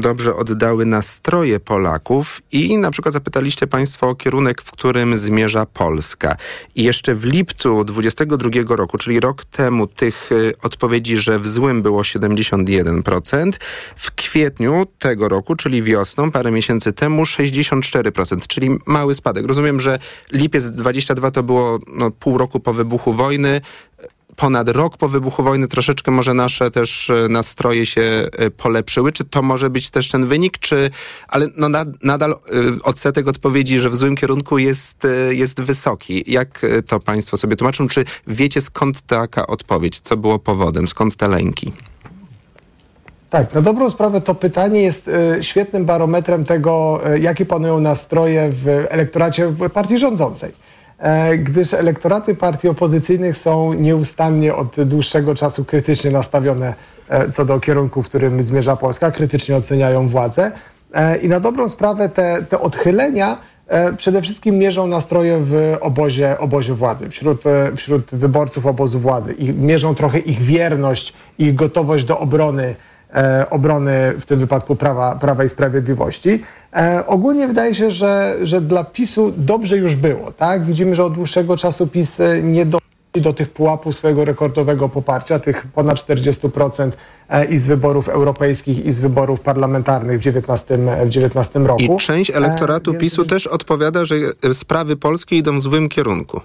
dobrze oddały nastroje Polaków i na przykład zapytaliście Państwo o kierunek, w którym zmierza Polska. I jeszcze w lipcu 22 roku, czyli rok temu, tych y, odpowiedzi, że w złym było 71%. W kwietniu tego roku, czyli wiosną, parę miesięcy temu, 64%, czyli mały spadek. Rozumiem, że lipiec 22 to było no, pół roku po wybuchu wojny ponad rok po wybuchu wojny troszeczkę może nasze też e, nastroje się e, polepszyły. Czy to może być też ten wynik, czy ale no nadal e, odsetek odpowiedzi, że w złym kierunku jest, jest wysoki. Jak to państwo sobie tłumaczą? Czy wiecie skąd taka odpowiedź? Co było powodem? Skąd te lęki? Tak, na dobrą sprawę to pytanie jest świetnym barometrem tego, jakie panują nastroje w elektoracie partii rządzącej. E, gdyż elektoraty partii opozycyjnych są nieustannie od dłuższego czasu krytycznie nastawione e, co do kierunku, w którym zmierza Polska, krytycznie oceniają władzę. E, I na dobrą sprawę te, te odchylenia przede wszystkim mierzą nastroje w obozie, obozie władzy, wśród, wśród wyborców obozu władzy. I mierzą trochę ich wierność, ich gotowość do obrony obrony w tym wypadku prawa, prawa i sprawiedliwości. E, ogólnie wydaje się, że, że dla PiSu dobrze już było. Tak? Widzimy, że od dłuższego czasu PiS e, nie dochodzi do tych pułapów swojego rekordowego poparcia, tych ponad 40% e, i z wyborów europejskich, i z wyborów parlamentarnych w 2019 roku. I część elektoratu e, PiSu też odpowiada, że sprawy polskie idą w złym kierunku.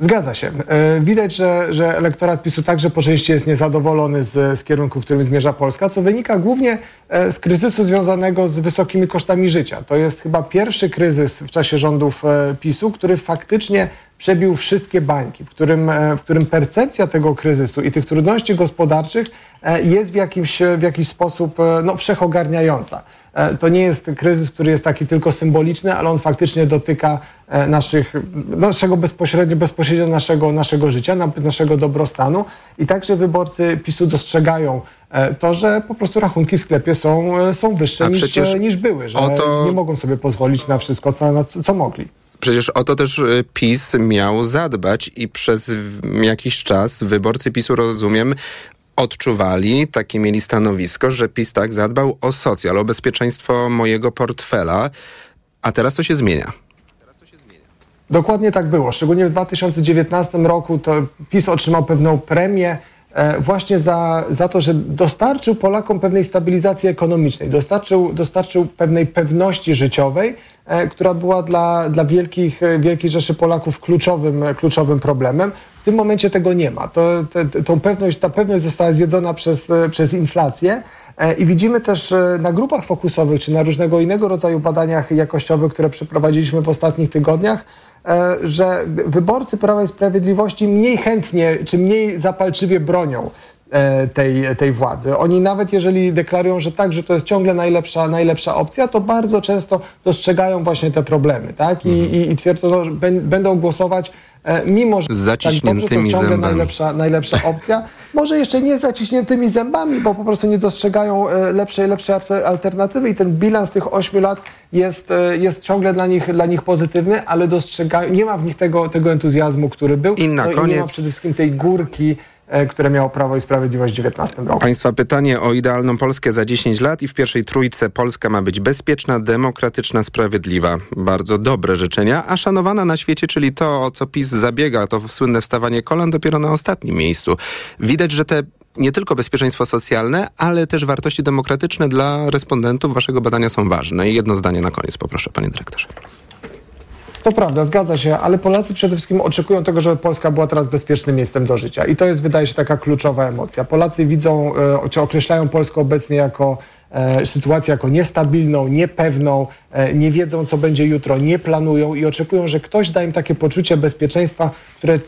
Zgadza się. E, widać, że, że elektorat PiSu także po części jest niezadowolony z, z kierunku, w którym zmierza Polska, co wynika głównie e, z kryzysu związanego z wysokimi kosztami życia. To jest chyba pierwszy kryzys w czasie rządów e, PiSu, który faktycznie przebił wszystkie bańki, w którym, w którym percepcja tego kryzysu i tych trudności gospodarczych jest w, jakimś, w jakiś sposób no, wszechogarniająca. To nie jest kryzys, który jest taki tylko symboliczny, ale on faktycznie dotyka naszych, naszego bezpośrednio, bezpośrednio naszego, naszego życia, naszego dobrostanu i także wyborcy PiSu dostrzegają e, to, że po prostu rachunki w sklepie są, są wyższe niż, niż były, że to... nie mogą sobie pozwolić na wszystko, co, co mogli. Przecież o to też PiS miał zadbać i przez jakiś czas wyborcy PiSu, rozumiem, odczuwali, takie mieli stanowisko, że PiS tak zadbał o socjal, o bezpieczeństwo mojego portfela, a teraz to się zmienia. Dokładnie tak było. Szczególnie w 2019 roku to PiS otrzymał pewną premię e, właśnie za, za to, że dostarczył Polakom pewnej stabilizacji ekonomicznej, dostarczył, dostarczył pewnej pewności życiowej, e, która była dla, dla wielkich, e, wielkiej rzeszy Polaków kluczowym, kluczowym problemem. W tym momencie tego nie ma. To, te, tą pewność, ta pewność została zjedzona przez, przez inflację. I widzimy też na grupach fokusowych, czy na różnego innego rodzaju badaniach jakościowych, które przeprowadziliśmy w ostatnich tygodniach, że wyborcy Prawa i Sprawiedliwości mniej chętnie, czy mniej zapalczywie bronią e, tej, tej władzy. Oni nawet jeżeli deklarują, że tak, że to jest ciągle najlepsza, najlepsza opcja, to bardzo często dostrzegają właśnie te problemy, tak? I, i, i twierdzą, no, że bę- będą głosować e, mimo, że Z zaciśniętymi tak dobrze, to najlepsza, najlepsza opcja. Może jeszcze nie z zaciśniętymi zębami, bo po prostu nie dostrzegają e, lepszej, lepszej alter- alternatywy i ten bilans tych ośmiu lat jest, e, jest ciągle dla nich, dla nich pozytywny, ale dostrzegają, nie ma w nich tego, tego entuzjazmu, który był. I na no I nie ma koniec- przede wszystkim tej górki, e, które miało Prawo i Sprawiedliwość w 19 roku. Państwa pytanie o idealną Polskę za 10 lat i w pierwszej trójce Polska ma być bezpieczna, demokratyczna, sprawiedliwa. Bardzo dobre życzenia, a szanowana na świecie, czyli to, o co PiS zabiega, to słynne wstawanie kolan dopiero na ostatnim miejscu. Widać, że te nie tylko bezpieczeństwo socjalne, ale też wartości demokratyczne dla respondentów waszego badania są ważne. I jedno zdanie na koniec, poproszę, panie dyrektorze. To prawda, zgadza się, ale Polacy przede wszystkim oczekują tego, żeby Polska była teraz bezpiecznym miejscem do życia. I to jest, wydaje się, taka kluczowa emocja. Polacy widzą, e, czy określają Polskę obecnie jako e, sytuację jako niestabilną, niepewną, e, nie wiedzą, co będzie jutro, nie planują i oczekują, że ktoś da im takie poczucie bezpieczeństwa, które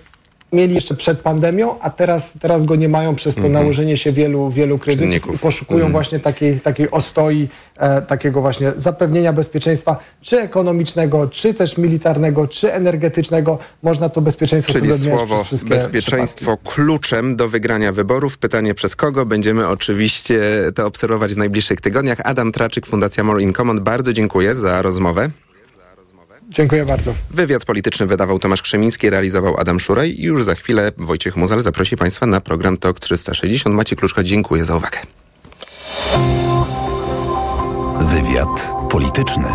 mieli jeszcze przed pandemią, a teraz, teraz go nie mają przez to Mhm. nałożenie się wielu, wielu kryzysów Czynników. i poszukują Mhm. właśnie takiej, takiej ostoi, e, takiego właśnie zapewnienia bezpieczeństwa, czy ekonomicznego, czy też militarnego, czy energetycznego. Można to bezpieczeństwo Czyli słowo bezpieczeństwo kluczem do wygrania wyborów. Pytanie przez kogo? Będziemy oczywiście to obserwować w najbliższych tygodniach. Adam Traczyk, Fundacja More in Common. Bardzo dziękuję za rozmowę. Dziękuję bardzo. Wywiad polityczny wydawał Tomasz Krzemiński, realizował Adam Szuraj i już za chwilę Wojciech Muzal zaprosi Państwa na program TOK 360. Macie Kluczko, dziękuję za uwagę. Wywiad polityczny.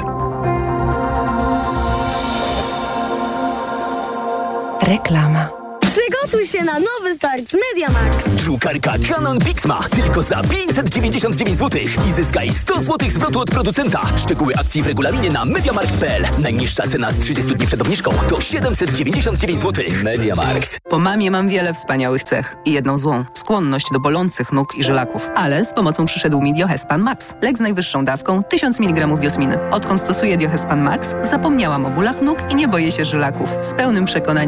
Reklama. Przygotuj się na nowy start z MediaMarkt. Drukarka Canon Pixma tylko za 599 zł i zyskaj 100 zł zwrotu od producenta. Szczegóły akcji w regulaminie na mediamarkt.pl. Najniższa cena z 30 dni przed obniżką to 799 zł. Mediamarkt. Po mamie mam wiele wspaniałych cech i jedną złą. Skłonność do bolących nóg i żylaków. Ale z pomocą przyszedł mi Diohespan Max. Lek z najwyższą dawką 1000 mg diosminy. Odkąd stosuję Diohespan Max, zapomniałam o bólach nóg i nie boję się żylaków. Z pełnym przekonaniem